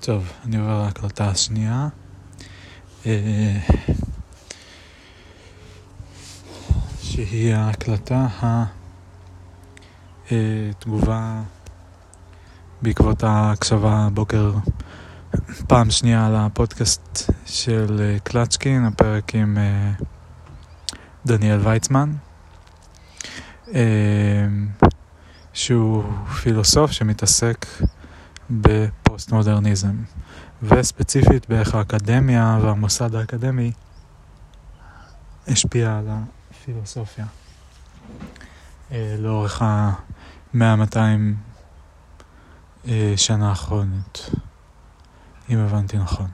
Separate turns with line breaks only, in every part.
טוב, אני עובר להקלטה השנייה. אה, שהיא ההקלטה התגובה בעקבות ההקשבה הבוקר פעם שנייה על הפודקאסט של אה, קלצ'קין, הפרק עם אה, דניאל ויצמן, שהוא פילוסוף שמתעסק בפוסט-מודרניזם, וספציפית באיך האקדמיה והמוסד האקדמי השפיע על הפילוסופיה אה, לאורך המאה-מאתיים 200 אה, שנה האחרונות, אם הבנתי נכון.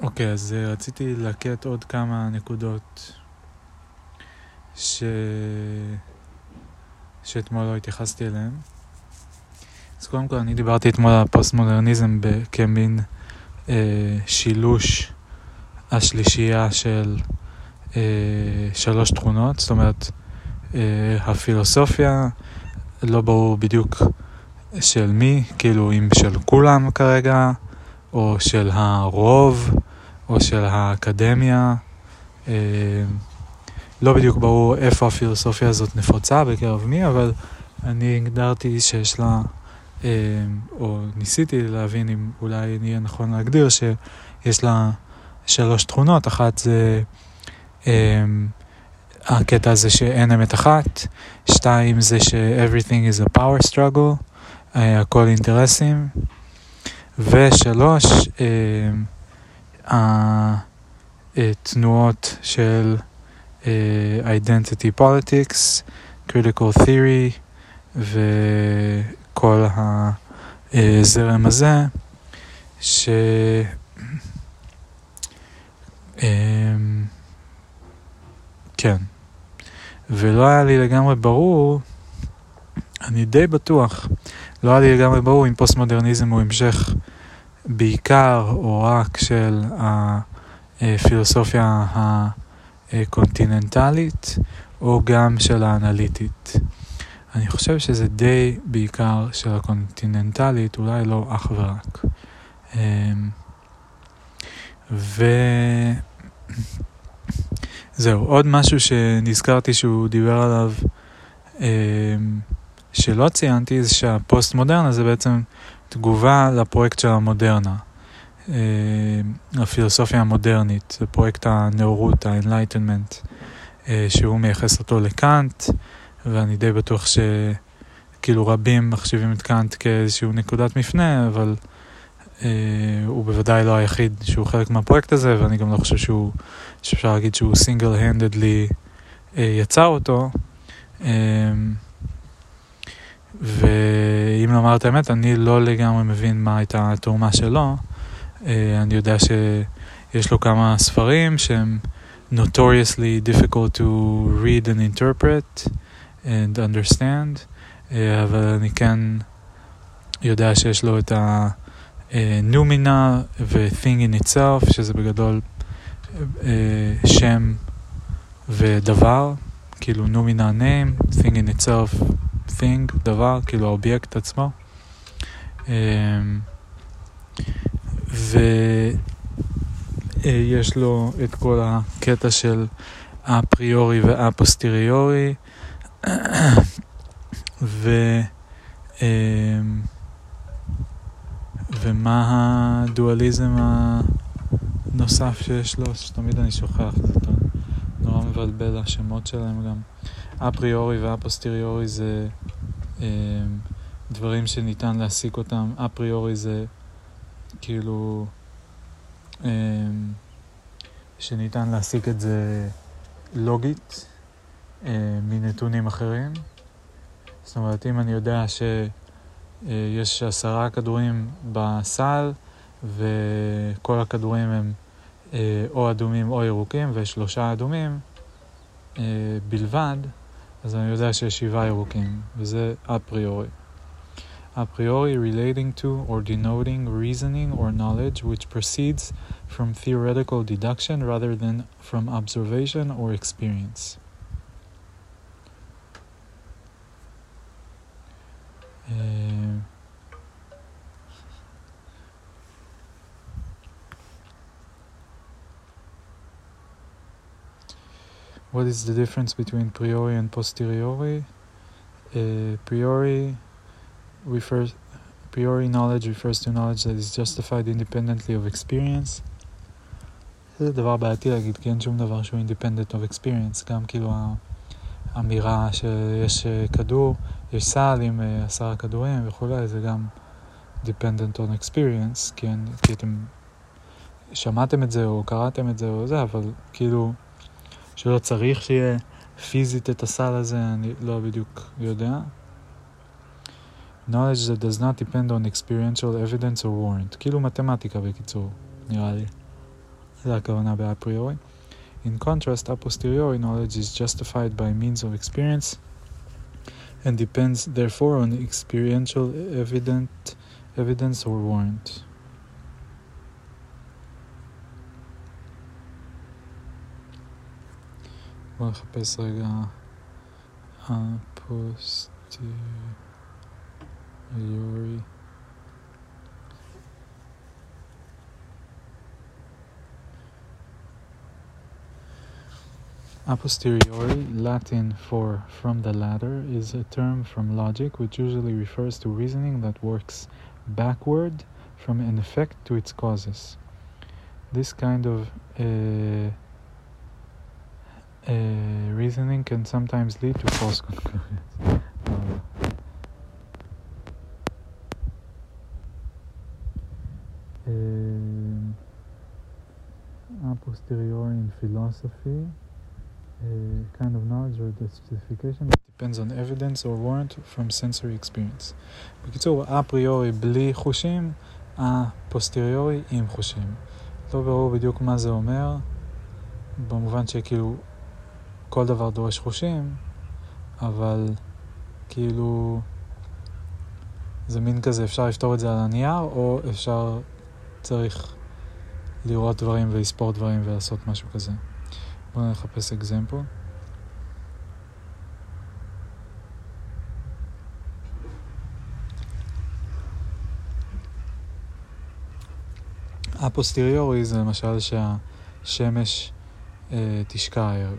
אוקיי, אז אה, רציתי להקט עוד כמה נקודות ש... שאתמול לא התייחסתי אליהן. אז קודם כל אני דיברתי אתמול על הפוסט-מודרניזם כמין אה, שילוש השלישייה של אה, שלוש תכונות, זאת אומרת אה, הפילוסופיה, לא ברור בדיוק של מי, כאילו אם של כולם כרגע, או של הרוב, או של האקדמיה. אה, לא בדיוק ברור איפה הפילוסופיה הזאת נפוצה, בקרב מי, אבל אני הגדרתי שיש לה או ניסיתי להבין אם אולי נהיה נכון להגדיר שיש לה שלוש תכונות, אחת זה אה, הקטע הזה שאין אמת אחת, שתיים זה ש-everything is a power struggle, אה, הכל אינטרסים, ושלוש, התנועות של identity politics, critical theory, ו... כל הזרם הזה, ש... אמ, כן. ולא היה לי לגמרי ברור, אני די בטוח, לא היה לי לגמרי ברור אם פוסט-מודרניזם הוא המשך בעיקר או רק של הפילוסופיה הקונטיננטלית או גם של האנליטית. אני חושב שזה די בעיקר של הקונטיננטלית, אולי לא אך ורק. אמ, וזהו, עוד משהו שנזכרתי שהוא דיבר עליו, אמ, שלא ציינתי, זה שהפוסט מודרנה זה בעצם תגובה לפרויקט של המודרנה, אמ, הפילוסופיה המודרנית, זה פרויקט הנאורות, ה-enlightenment, אה, שהוא מייחס אותו לקאנט. ואני די בטוח שכאילו רבים מחשיבים את קאנט כאיזושהי נקודת מפנה, אבל אה, הוא בוודאי לא היחיד שהוא חלק מהפרויקט הזה, ואני גם לא חושב שהוא, שאפשר להגיד שהוא סינגל הנדדלי אה, יצר אותו. אה, ואם לומר את האמת, אני לא לגמרי מבין מה הייתה התרומה שלו. אה, אני יודע שיש לו כמה ספרים שהם notoriously difficult to read and interpret. And understand, אה, אבל אני כן יודע שיש לו את ה-נומינה ו-thing in itself, שזה בגדול אה, שם ודבר, כאילו noumena name, thing in itself, thing, דבר, כאילו האובייקט עצמו. אה, ויש לו את כל הקטע של אפריורי ואפוסטריורי. ו... אמ, ומה הדואליזם הנוסף שיש לו, שתמיד אני שוכח, זה נורא מבלבל השמות שלהם גם. אפריורי ואפוסטריורי זה אמ, דברים שניתן להסיק אותם, אפריורי זה כאילו אמ, שניתן להסיק את זה לוגית. אה, מנתונים אחרים. זאת אומרת, אם אני יודע שיש עשרה כדורים בסל וכל הכדורים הם אה, או אדומים או ירוקים ושלושה אדומים אה, בלבד, אז אני יודע שיש שבעה ירוקים, וזה אפריורי. אפריורי relating to or denoting reasoning or knowledge which proceeds from theoretical deduction rather than from observation or experience. What is the difference between priori and posteriori? Uh, priori refers priori knowledge refers to knowledge that is justified independently of experience. זה דבר בעייתי להגיד, כי אין שום דבר שהוא independent of experience, גם כאילו האמירה שיש כדור יש סל עם אה, עשרה כדורים וכולי, זה גם dependent on experience, אין, כי אתם שמעתם את זה או קראתם את זה או זה, אבל כאילו שלא צריך שיהיה פיזית את הסל הזה, אני לא בדיוק יודע. knowledge that does not depend on experiential evidence or warrant. כאילו מתמטיקה בקיצור, נראה לי. זה הכוונה באפריורי. In contrast, a posteriori knowledge is justified by means of experience and depends therefore on experiential evident, evidence or warrant. בואו נחפש רגע הפוסטיריורי. A posteriori, Latin for from the latter, is a term from logic which usually refers to reasoning that works backward from an effect to its causes. This kind of uh, uh, reasoning can sometimes lead to false conclusions. uh, a posteriori in philosophy kind of knowledge or justification that depends on evidence or warrant from sensory experience. בקיצור, אפריורי בלי חושים, הפוסטריורי עם חושים. לא ברור בדיוק מה זה אומר, במובן שכאילו כל דבר דורש חושים, אבל כאילו זה מין כזה, אפשר לפתור את זה על הנייר, או אפשר, צריך לראות דברים ולספור דברים ולעשות משהו כזה. בואו נחפש אקזמפל. הפוסטריורי זה למשל שהשמש אה, תשקע הערב.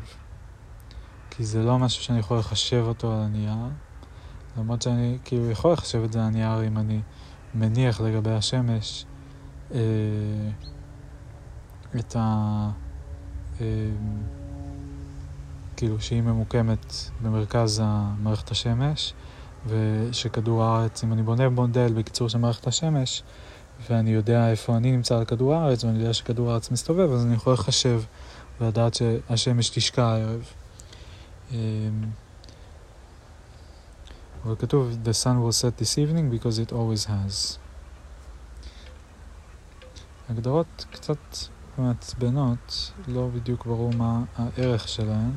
כי זה לא משהו שאני יכול לחשב אותו על הנייר, למרות שאני כאילו יכול לחשב את זה על הנייר אם אני מניח לגבי השמש אה, את ה... אמ, כאילו שהיא ממוקמת במרכז מערכת השמש, ושכדור הארץ, אם אני בונה מודל בקיצור של מערכת השמש, ואני יודע איפה אני נמצא על כדור הארץ, ואני יודע שכדור הארץ מסתובב, אז אני יכול לחשב ולדעת שהשמש תשקע הערב. אמ, אבל כתוב, The sun will set this evening because it always has. הגדרות קצת מעצבנות, לא בדיוק ברור מה הערך שלהן.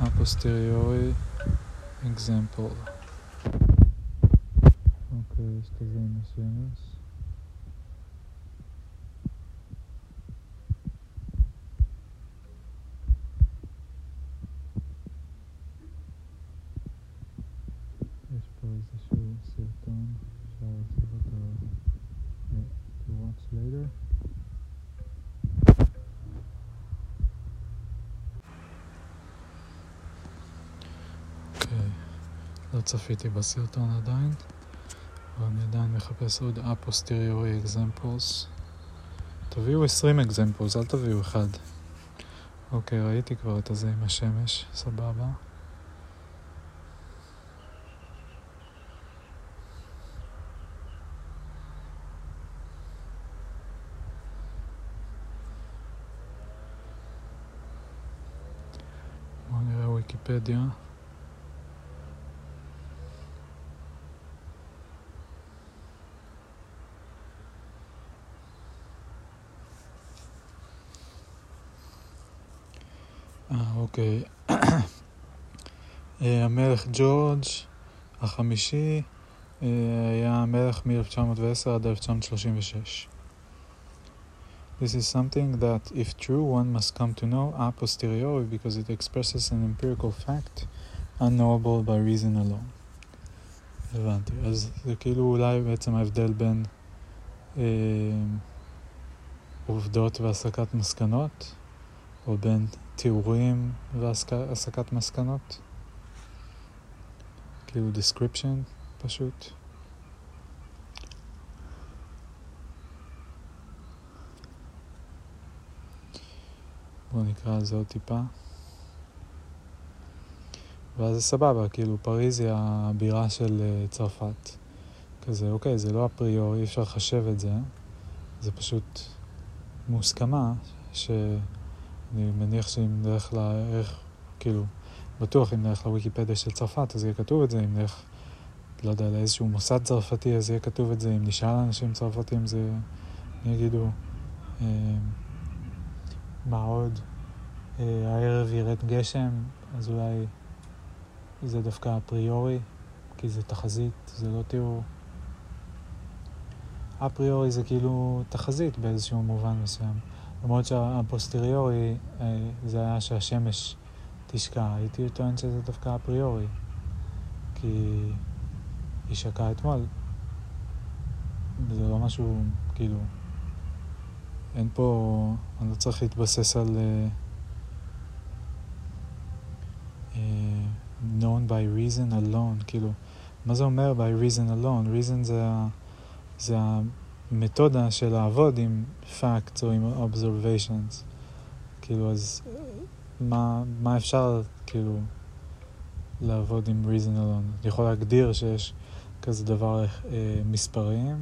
הפוסטריורי אקזמפל. אוקיי, יש כזה עם later. אוקיי, לא צפיתי בסרטון עדיין, אבל אני עדיין מחפש עוד א-posteriori examples. תביאו 20 examples, אל תביאו אחד. אוקיי, ראיתי כבר את הזה עם השמש, סבבה. ויקיפדיה. אה, אוקיי. אה, המלך ג'ורג' החמישי אה, היה מלך מ-1910 עד 1936. This is something that, if true, one must come to know a posteriori because it expresses an empirical fact unknowable by reason alone. הבנתי. אז זה כאילו אולי בעצם ההבדל בין אה, עובדות והסקת מסקנות, או בין תיאורים והסקת מסקנות. כאילו description פשוט. בואו נקרא על זה עוד טיפה. ואז זה סבבה, כאילו פריז היא הבירה של uh, צרפת. כזה, אוקיי, זה לא אפריורי, אי אפשר לחשב את זה, זה פשוט מוסכמה שאני מניח שאם נלך לערך, כאילו, בטוח אם נלך לוויקיפדיה של צרפת, אז יהיה כתוב את זה, אם נלך, לא יודע, לאיזשהו מוסד צרפתי, אז יהיה כתוב את זה, אם נשאל אנשים צרפתים, זה יגידו, אה, מה עוד? אה, הערב ירד גשם, אז אולי זה דווקא אפריורי, כי זה תחזית, זה לא תיאור. אפריורי זה כאילו תחזית באיזשהו מובן מסוים. למרות שהפוסטריורי אה, זה היה שהשמש תשקע, הייתי טוען שזה דווקא אפריורי, כי היא שקעה אתמול. זה לא משהו, כאילו, אין פה, אני לא צריך להתבסס על uh, uh, known by reason alone, כאילו, מה זה אומר by reason alone? reason זה, זה המתודה של לעבוד עם facts או עם observations. כאילו, אז מה, מה אפשר, כאילו, לעבוד עם reason alone? אני יכול להגדיר שיש כזה דבר אה, מספרים,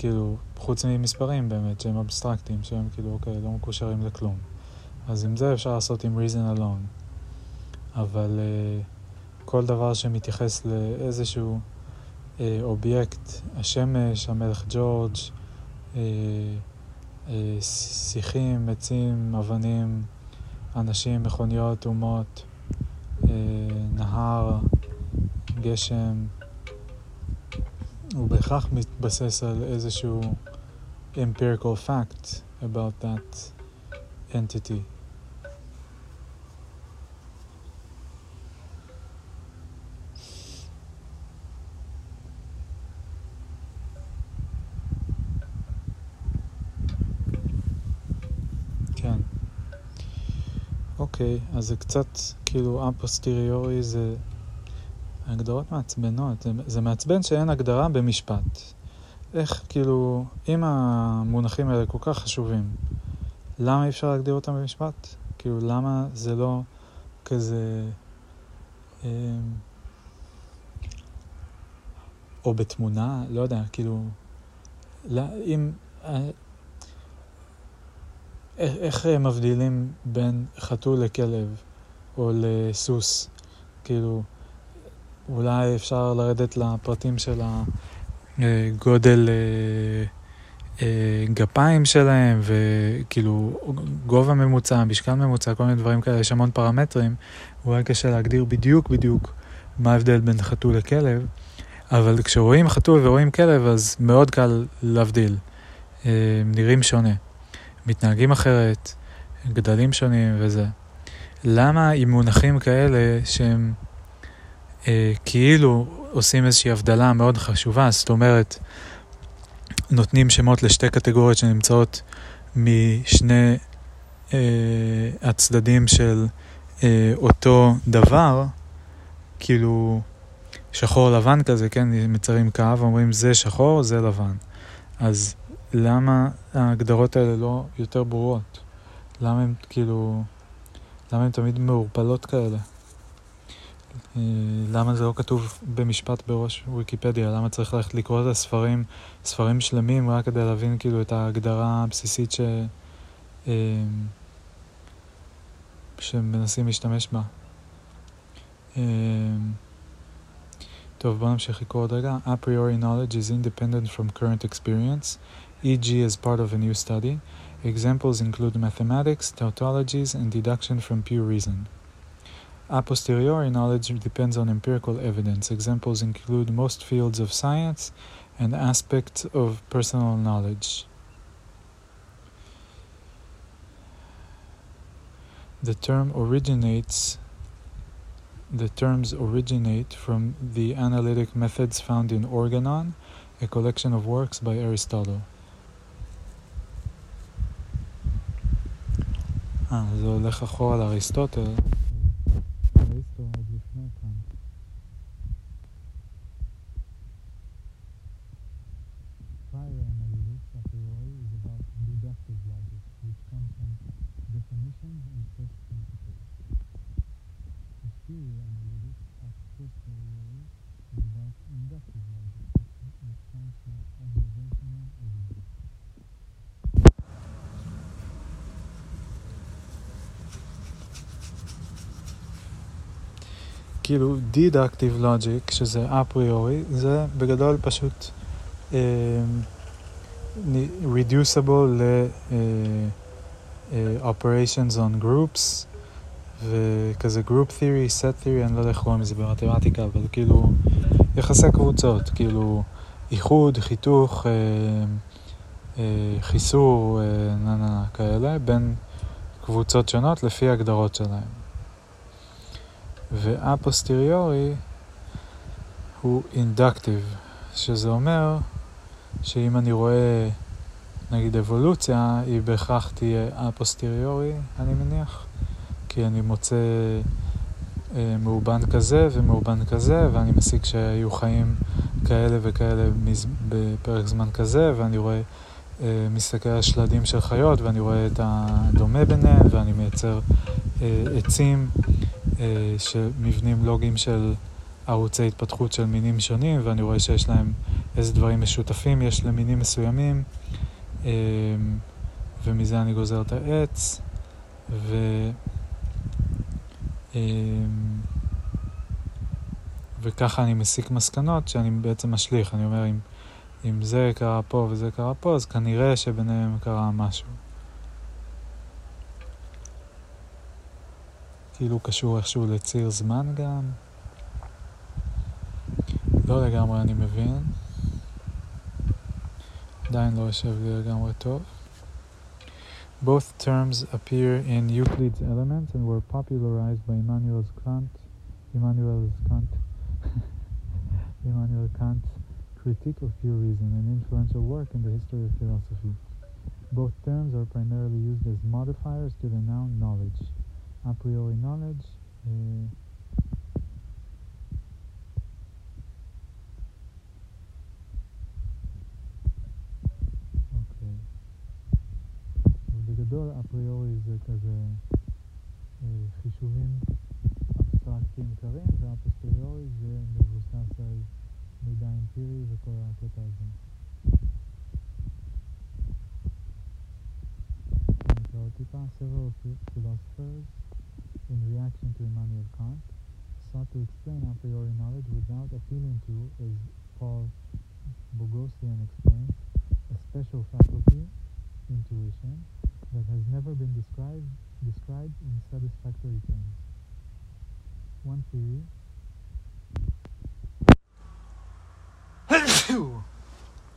כאילו, חוץ ממספרים באמת, שהם אבסטרקטיים, שהם כאילו, אוקיי, לא מקושרים לכלום. אז עם זה אפשר לעשות עם reason alone. אבל אה, כל דבר שמתייחס לאיזשהו אה, אובייקט, השמש, המלך ג'ורג', אה, אה, שיחים, עצים, אבנים, אנשים, מכוניות, אומות, אה, נהר, גשם, הוא בהכרח מתבסס על איזשהו empirical fact about that entity. אוקיי, אז זה קצת, כאילו, אפוסטריורי זה הגדרות מעצבנות. זה, זה מעצבן שאין הגדרה במשפט. איך, כאילו, אם המונחים האלה כל כך חשובים, למה אי אפשר להגדיר אותם במשפט? כאילו, למה זה לא כזה... אה, או בתמונה, לא יודע, כאילו, לא, אם... אה, איך מבדילים בין חתול לכלב או לסוס? כאילו, אולי אפשר לרדת לפרטים של הגודל אה, אה, גפיים שלהם, וכאילו גובה ממוצע, משקל ממוצע, כל מיני דברים כאלה, יש המון פרמטרים, אולי קשה להגדיר בדיוק בדיוק מה ההבדל בין חתול לכלב, אבל כשרואים חתול ורואים כלב, אז מאוד קל להבדיל. הם אה, נראים שונה. מתנהגים אחרת, גדלים שונים וזה. למה עם מונחים כאלה שהם אה, כאילו עושים איזושהי הבדלה מאוד חשובה, זאת אומרת, נותנים שמות לשתי קטגוריות שנמצאות משני אה, הצדדים של אה, אותו דבר, כאילו שחור לבן כזה, כן, מצרים קו, אומרים זה שחור, זה לבן. אז למה ההגדרות האלה לא יותר ברורות? למה הם כאילו, למה הן תמיד מעורפלות כאלה? אה, למה זה לא כתוב במשפט בראש ויקיפדיה? למה צריך ללכת לקרוא את הספרים, ספרים שלמים, רק כדי להבין כאילו את ההגדרה הבסיסית ש... אה, שמנסים להשתמש בה? אה, טוב, בוא נמשיך לקרוא עוד רגע. A priori knowledge is independent from current experience, e.g. as part of a new study. Examples include mathematics, tautologies, and deduction from pure reason. A posteriori knowledge depends on empirical evidence. Examples include most fields of science and aspects of personal knowledge. The term originates the terms originate from the analytic methods found in Organon, a collection of works by Aristotle. אה, זה הולך אחורה לאריסטוטל. história. כאילו Deductive Logic, שזה אפריורי, זה בגדול פשוט uh, reducible ל... Uh, uh, operations on groups, וכזה group theory, set theory, אני לא יודע איך קוראים לזה במתמטיקה, אבל כאילו יחסי קבוצות, כאילו איחוד, חיתוך, אה, אה, חיסור, אה, נה נה כאלה, בין קבוצות שונות לפי הגדרות שלהם. ואפוסטריורי הוא אינדקטיב, שזה אומר שאם אני רואה נגיד אבולוציה, היא בהכרח תהיה אפוסטריורי, אני מניח, כי אני מוצא אה, מאובן כזה ומאובן כזה, ואני מסיק שהיו חיים כאלה וכאלה מז... בפרק זמן כזה, ואני רואה, אה, מסתכל על שלדים של חיות, ואני רואה את הדומה ביניהם, ואני מייצר אה, עצים מבנים לוגיים של ערוצי התפתחות של מינים שונים, ואני רואה שיש להם איזה דברים משותפים יש למינים מסוימים, אה, ומזה אני גוזר את העץ, ו... אה, וככה אני מסיק מסקנות שאני בעצם משליך. אני אומר, אם, אם זה קרה פה וזה קרה פה, אז כנראה שביניהם קרה משהו. כאילו קשור איכשהו לציר זמן גם. לא לגמרי אני מבין. עדיין לא יושב לי לגמרי טוב. Both terms appear in Euclid's Elements and were popularized by Immanuel Kant, Immanuel Kant, Immanuel Kant's Critique of Pure Reason, an influential work in the history of philosophy. Both terms are primarily used as modifiers to the noun knowledge. A priori knowledge. אוקיי. בגדול אפריורי זה כזה חישובים אבסטרקטיים קרים, והפוסטריורי זה מבוסס על מידע אמפירי וכל הקטע הזה. נקרא עוד טיפה, several philosophers in reaction to Immanuel Kant, sought to explain a priori knowledge without appealing to, as Paul Bogosian explains, a special faculty, intuition, that has never been described, described in satisfactory terms. One theory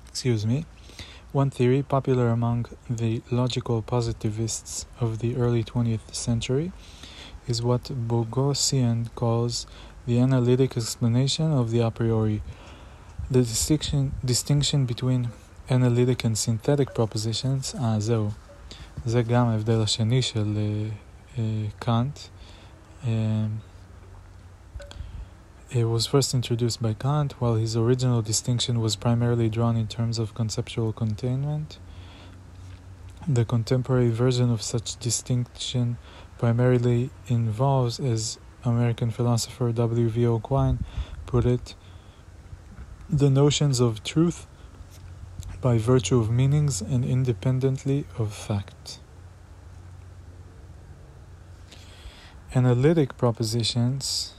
excuse me, one theory popular among the logical positivists of the early 20th century is what Bogosian calls the analytic explanation of the a priori. The distinction, distinction between analytic and synthetic propositions, אה זהו, זה גם ההבדל השני של קאנט. Uh, uh, it was first introduced by Kant, while his original distinction was primarily drawn in terms of conceptual containment. The contemporary version of such distinction primarily involves, as American philosopher W.V.O. Quine put it, the notions of truth by virtue of meanings and independently of fact. Analytic propositions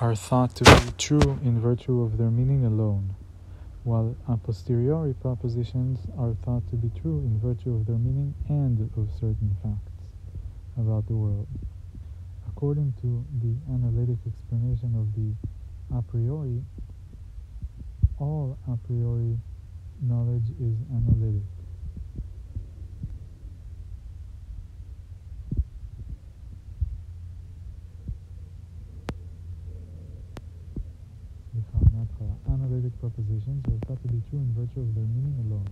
are thought to be true in virtue of their meaning alone while a posteriori propositions are thought to be true in virtue of their meaning and of certain facts about the world. According to the analytic explanation of the a priori, all a priori knowledge is analytic. Analytic propositions are thought to be true in virtue of their meaning alone,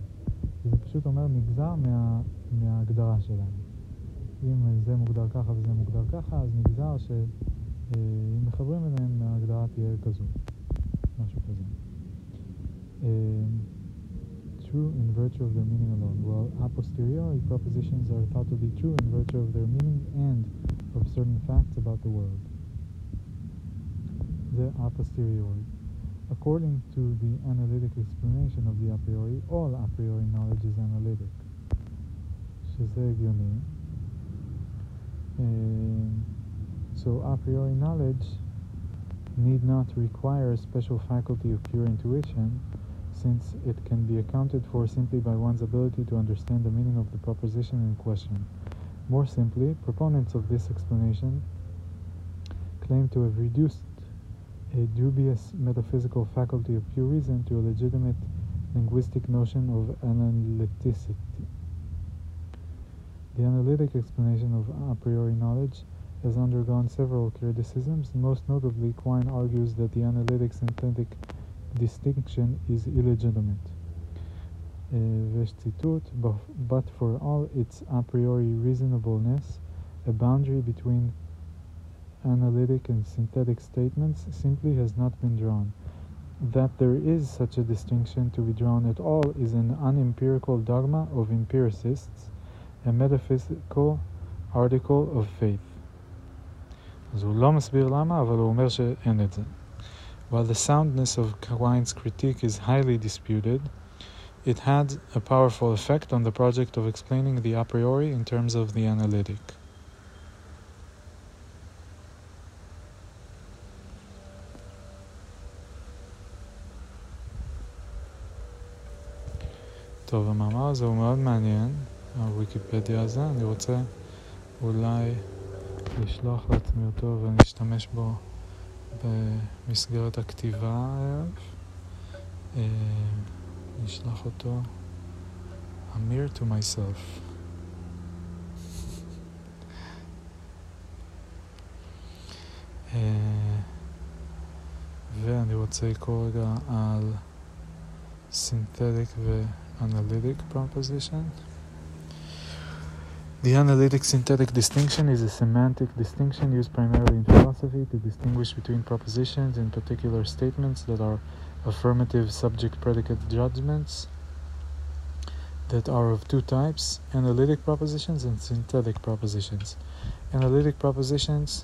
כי זה פשוט אומר נגזר מה, מההגדרה שלהם. אם זה מוגדר ככה וזה מוגדר ככה, אז נגזר שאם מחברים ביניהם ההגדרה תהיה כזו, משהו כזה. true in virtue of their meaning alone, while a posteriori propositions are thought to be true in virtue of their meaning and of certain facts about the world. The a posteriori. According to the analytic explanation of the a priori, all a priori knowledge is analytic. שזה הגיוני. So a priori knowledge need not require a special faculty of pure intuition since it can be accounted for simply by one's ability to understand the meaning of the proposition in question. More simply, proponents of this explanation claim to have reduced a dubious metaphysical faculty of pure reason to a legitimate linguistic notion of analyticity. The analytic explanation of a priori knowledge has undergone several criticisms. Most notably, Quine argues that the analytic synthetic distinction is illegitimate. But for all its a priori reasonableness, a boundary between analytic and synthetic statements simply has not been drawn. That there is such a distinction to be drawn at all is an unempirical dogma of empiricists, a metaphysical article of faith. אז הוא לא מסביר למה, אבל הוא אומר שאין את זה. While the soundness of Quine's critique is highly disputed, it had a powerful effect on the project of explaining the a priori in terms of the analytic. טוב, המאמר הזה הוא מאוד מעניין, הוויקיפדיה הזה, אני רוצה אולי לשלוח לעצמי אותו ואני אשתמש בו במסגרת הכתיבה הערב. נשלח אה, אותו. אמיר to myself. אה, ואני רוצה לקרוא רגע על synthetic ו-analytic proposition. The analytic synthetic distinction is a semantic distinction used primarily in philosophy to distinguish between propositions and particular statements that are affirmative subject predicate judgments that are of two types analytic propositions and synthetic propositions. Analytic propositions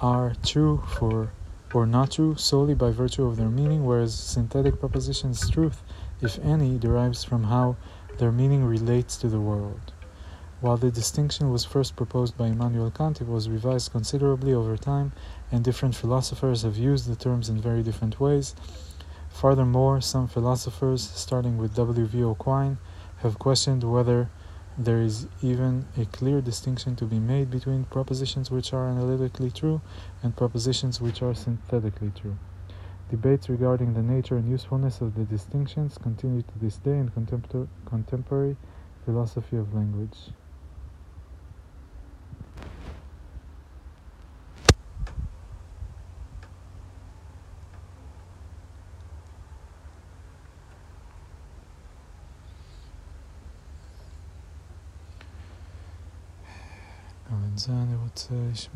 are true for or not true solely by virtue of their meaning, whereas synthetic propositions' truth, if any, derives from how their meaning relates to the world. While the distinction was first proposed by Immanuel Kant, it was revised considerably over time, and different philosophers have used the terms in very different ways. Furthermore, some philosophers, starting with W.V.O. Quine, have questioned whether there is even a clear distinction to be made between propositions which are analytically true and propositions which are synthetically true. Debates regarding the nature and usefulness of the distinctions continue to this day in contemporary philosophy of language. Alexander would say.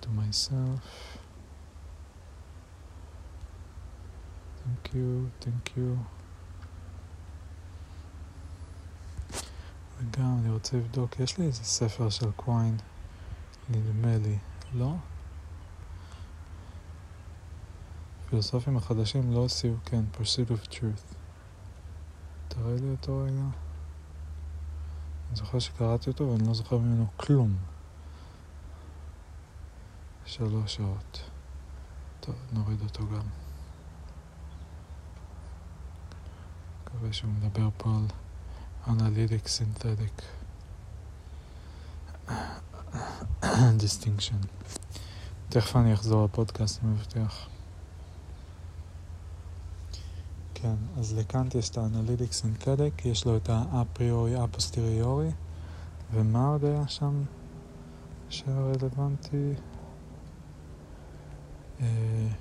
To myself. Thank you, thank you. וגם אני רוצה לבדוק, יש לי איזה ספר של קוויין, נדמה לי, לא? פילוסופים החדשים לא הוציאו, כן, pursuit of truth. תראה לי אותו רגע. אני זוכר שקראתי אותו ואני לא זוכר ממנו כלום. שלוש שעות. טוב, נוריד אותו גם. מקווה שהוא מדבר פה על אנליטיק סינתטיק. distinction. תכף אני אחזור לפודקאסט, אני מבטיח. כן, אז לקאנט יש את ה analytic synthetic, יש לו את האפריורי אפוסטריורי, ומה עוד היה שם שהיה רלוונטי?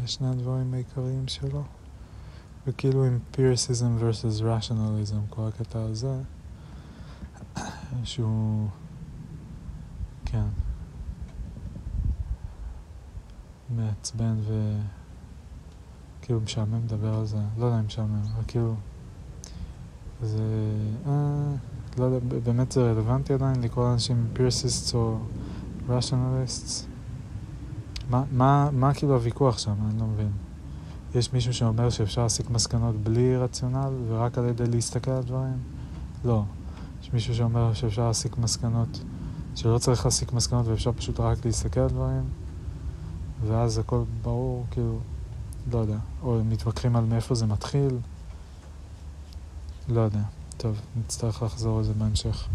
אה, שני הדברים העיקריים שלו. וכאילו אמפיריסיזם versus rationalism, כל הקטע הזה, שהוא, כן, מעצבן וכאילו משעמם לדבר על זה, לא יודע אם משעמם, אבל כאילו, זה, אה, לא יודע, באמת זה רלוונטי עדיין לקרוא לאנשים אמפיריסיסטס או מה, מה כאילו הוויכוח שם? אני לא מבין. יש מישהו שאומר שאפשר להסיק מסקנות בלי רציונל ורק על ידי להסתכל על דברים? לא. יש מישהו שאומר שאפשר להסיק מסקנות, שלא צריך להסיק מסקנות ואפשר פשוט רק להסתכל על דברים? ואז הכל ברור, כאילו, לא יודע. או מתווכחים על מאיפה זה מתחיל? לא יודע. טוב, נצטרך לחזור על זה בהמשך.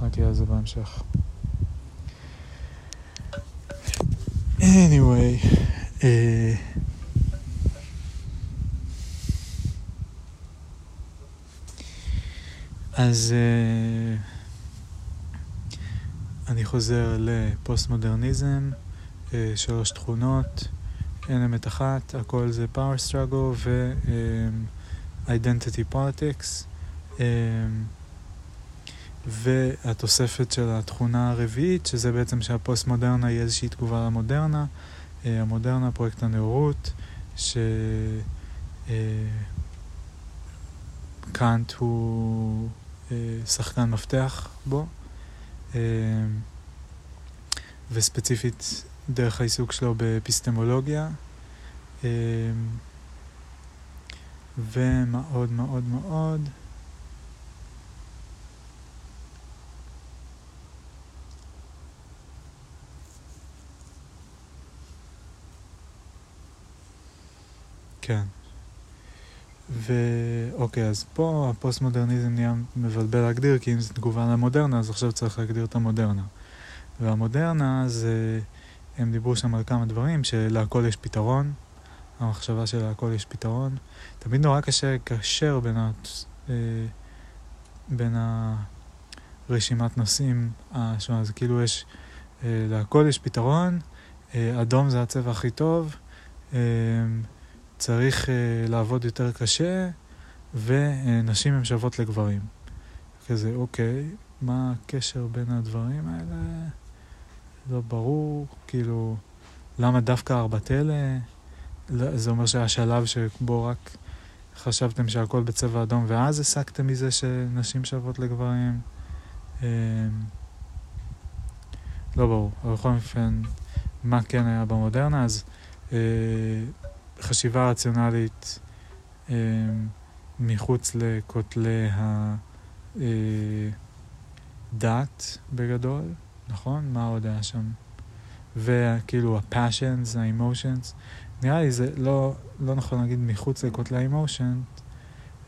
רק יהיה על זה בהמשך. anyway, uh, אז uh, אני חוזר לפוסט מודרניזם, uh, שלוש תכונות, אין אמת אחת, הכל זה power struggle ו-identity politics. Um, והתוספת של התכונה הרביעית, שזה בעצם שהפוסט מודרנה היא איזושהי תגובה למודרנה. המודרנה, פרויקט הנאורות, שקאנט הוא שחקן מפתח בו, וספציפית דרך העיסוק שלו באפיסטמולוגיה. ומאוד מאוד מאוד כן. ואוקיי, אז פה הפוסט-מודרניזם נהיה מבלבל להגדיר, כי אם זו תגובה למודרנה, אז עכשיו צריך להגדיר את המודרנה. והמודרנה זה, הם דיברו שם על כמה דברים, שלהכל יש פתרון, המחשבה של להכל יש פתרון. תמיד נורא קשה לקשר בין, ה... אה, בין הרשימת נושאים השונה, אז כאילו יש, אה, להכל יש פתרון, אה, אדום זה הצבע הכי טוב, צריך uh, לעבוד יותר קשה, ונשים הן שוות לגברים. כזה, אוקיי, מה הקשר בין הדברים האלה? לא ברור, כאילו, למה דווקא ארבעת אלה? לא, זה אומר שהיה שלב שבו רק חשבתם שהכל בצבע אדום, ואז הסקתם מזה שנשים שוות לגברים. אה, לא ברור, אבל בכל אופן, מה כן היה במודרנה, אז אה, חשיבה רציונלית אה, מחוץ לכותלי הדת בגדול, נכון? מה עוד היה שם? וכאילו ה-passions, ה-emotions. נראה לי זה לא, לא נכון להגיד מחוץ לכותלי ה-emotion,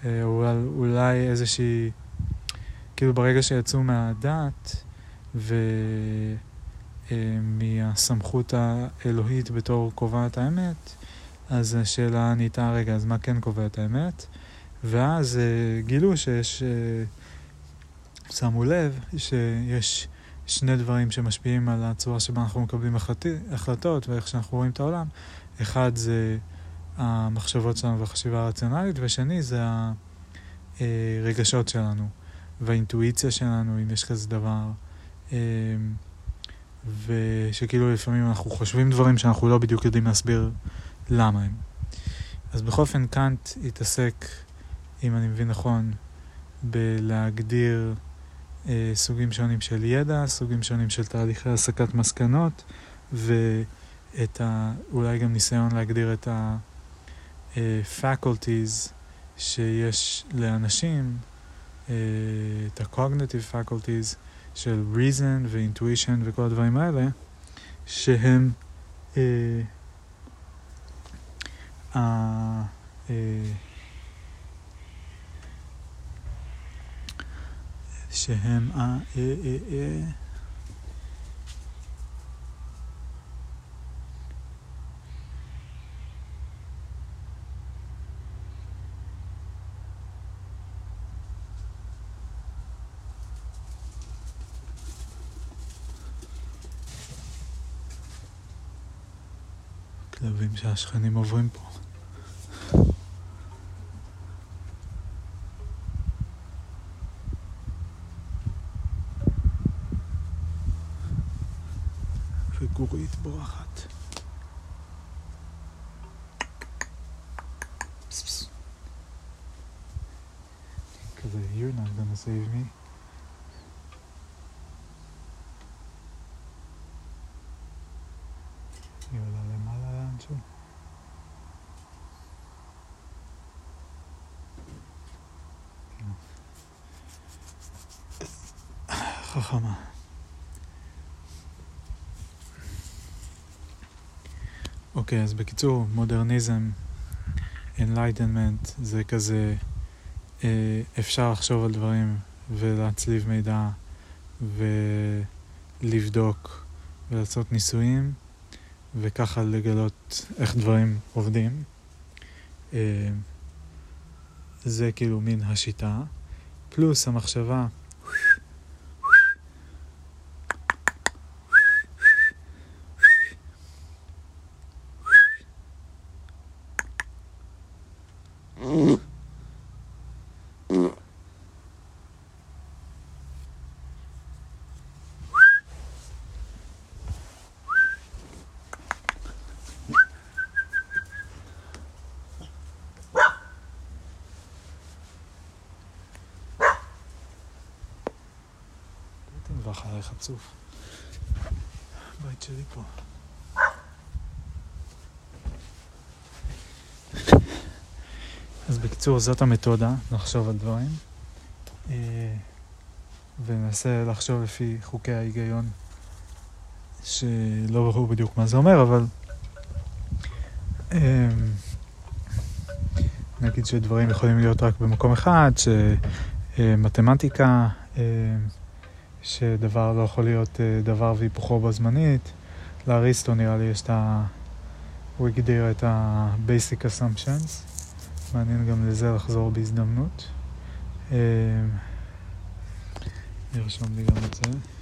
אה, אולי, אולי איזושהי, כאילו ברגע שיצאו מהדת ומהסמכות אה, האלוהית בתור קובעת האמת, אז השאלה נהייתה, רגע, אז מה כן קובע את האמת? ואז uh, גילו שיש, uh, שמו לב שיש שני דברים שמשפיעים על הצורה שבה אנחנו מקבלים החלטות ואיך שאנחנו רואים את העולם. אחד זה המחשבות שלנו והחשיבה הרציונלית, ושני זה הרגשות שלנו והאינטואיציה שלנו, אם יש כזה דבר. אה, ושכאילו לפעמים אנחנו חושבים דברים שאנחנו לא בדיוק יודעים להסביר למה הם. אז בכל אופן קאנט התעסק, אם אני מבין נכון, בלהגדיר אה, סוגים שונים של ידע, סוגים שונים של תהליכי הסקת מסקנות, ואת ה... אולי גם ניסיון להגדיר את ה-faculties אה, שיש לאנשים, אה, את ה-cognitive faculties של reason ו-intuition וכל הדברים האלה, שהם אה, אה, שהם ה... אה, אה, כלבים שהשכנים עוברים פה. וגורית בורחת. כזה, you're not gonna save me. אוקיי, אז בקיצור, מודרניזם, Enlightenment, זה כזה, אה, אפשר לחשוב על דברים ולהצליב מידע ולבדוק ולעשות ניסויים וככה לגלות איך דברים עובדים. אה, זה כאילו מין השיטה, פלוס המחשבה חצוף. הבית שלי פה. אז בקיצור, זאת המתודה, לחשוב על דברים. אה, וננסה לחשוב לפי חוקי ההיגיון, שלא ברור בדיוק מה זה אומר, אבל אה, נגיד שדברים יכולים להיות רק במקום אחד, שמתמטיקה, אה, שדבר לא יכול להיות דבר והיפוכו בו זמנית. לאריסטו נראה לי יש את ה... הוא הגדיר את ה-basic assumptions. מעניין גם לזה לחזור בהזדמנות. נרשום לי גם את זה.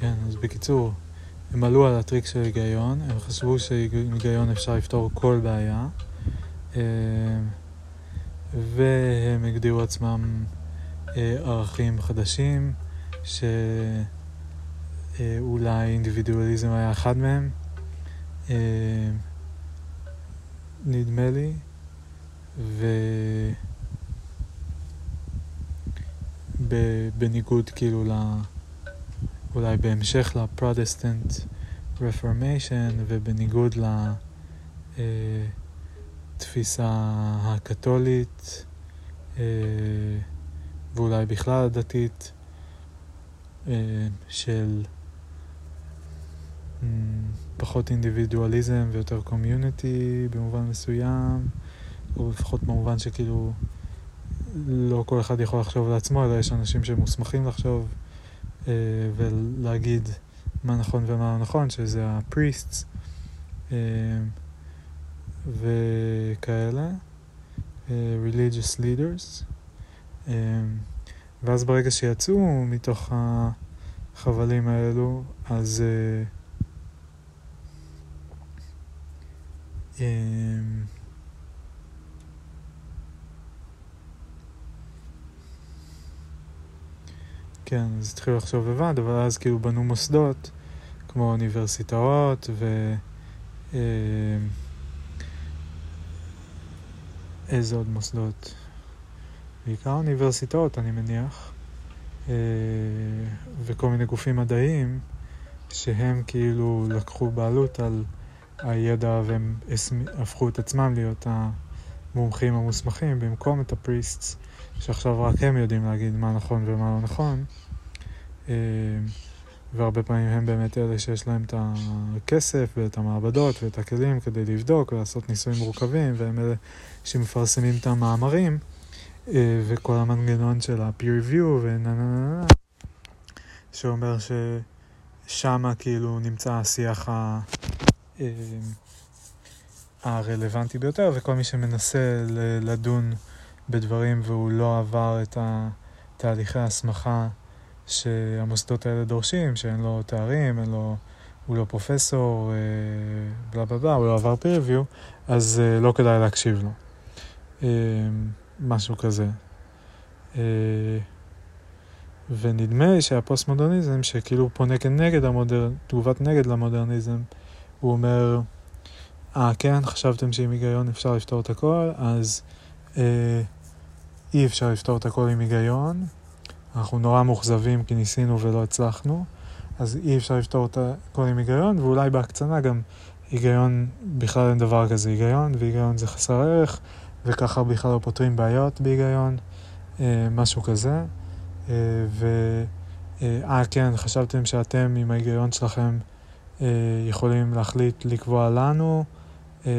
כן, אז בקיצור, הם עלו על הטריק של היגיון, הם חשבו שעם היגיון אפשר לפתור כל בעיה, אה, והם הגדירו עצמם אה, ערכים חדשים, שאולי אינדיבידואליזם היה אחד מהם, אה, נדמה לי, ו... בניגוד כאילו ל... אולי בהמשך לפרוטסטנט רפורמיישן ובניגוד לתפיסה אה, הקתולית אה, ואולי בכלל הדתית אה, של פחות אינדיבידואליזם ויותר קומיוניטי במובן מסוים, או לפחות במובן שכאילו לא כל אחד יכול לחשוב על עצמו, אלא יש אנשים שמוסמכים לחשוב ולהגיד מה נכון ומה לא נכון, שזה הפריסטס וכאלה, religious leaders. ואז ברגע שיצאו מתוך החבלים האלו, אז um, כן, אז התחילו לחשוב לבד, אבל אז כאילו בנו מוסדות כמו אוניברסיטאות ו... אה, איזה עוד מוסדות? בעיקר אוניברסיטאות, אני מניח, אה, וכל מיני גופים מדעיים, שהם כאילו לקחו בעלות על הידע והם הפכו את עצמם להיות המומחים המוסמכים במקום את הפריסטס, שעכשיו רק הם יודעים להגיד מה נכון ומה לא נכון. אה, והרבה פעמים הם באמת אלה שיש להם את הכסף ואת המעבדות ואת הכלים כדי לבדוק ולעשות ניסויים מורכבים, והם אלה שמפרסמים את המאמרים, אה, וכל המנגנון של ה-peer review ונה נה נה נה, שאומר ששמה כאילו נמצא השיח ה... אה, הרלוונטי ביותר, וכל מי שמנסה לדון בדברים והוא לא עבר את תהליכי ההסמכה שהמוסדות האלה דורשים, שאין לו תארים, אין לו, הוא לא פרופסור, אה, בלה בלה בלה, הוא לא עבר peer review, אז אה, לא כדאי להקשיב לו. אה, משהו כזה. ונדמה לי שהפוסט-מודרניזם, שכאילו פונה כנגד המודרן, תגובת נגד למודרניזם, הוא אומר, אה, כן, חשבתם שעם היגיון אפשר לפתור את הכל, אז אה, אי אפשר לפתור את הכל עם היגיון, אנחנו נורא מאוכזבים כי ניסינו ולא הצלחנו, אז אי אפשר לפתור את הכל עם היגיון, ואולי בהקצנה גם היגיון, בכלל אין דבר כזה היגיון, והיגיון זה חסר ערך, וככה בכלל לא פותרים בעיות בהיגיון, אה, משהו כזה. אה, ו... אה, אה, כן, חשבתם שאתם עם ההיגיון שלכם יכולים להחליט לקבוע לנו, אה,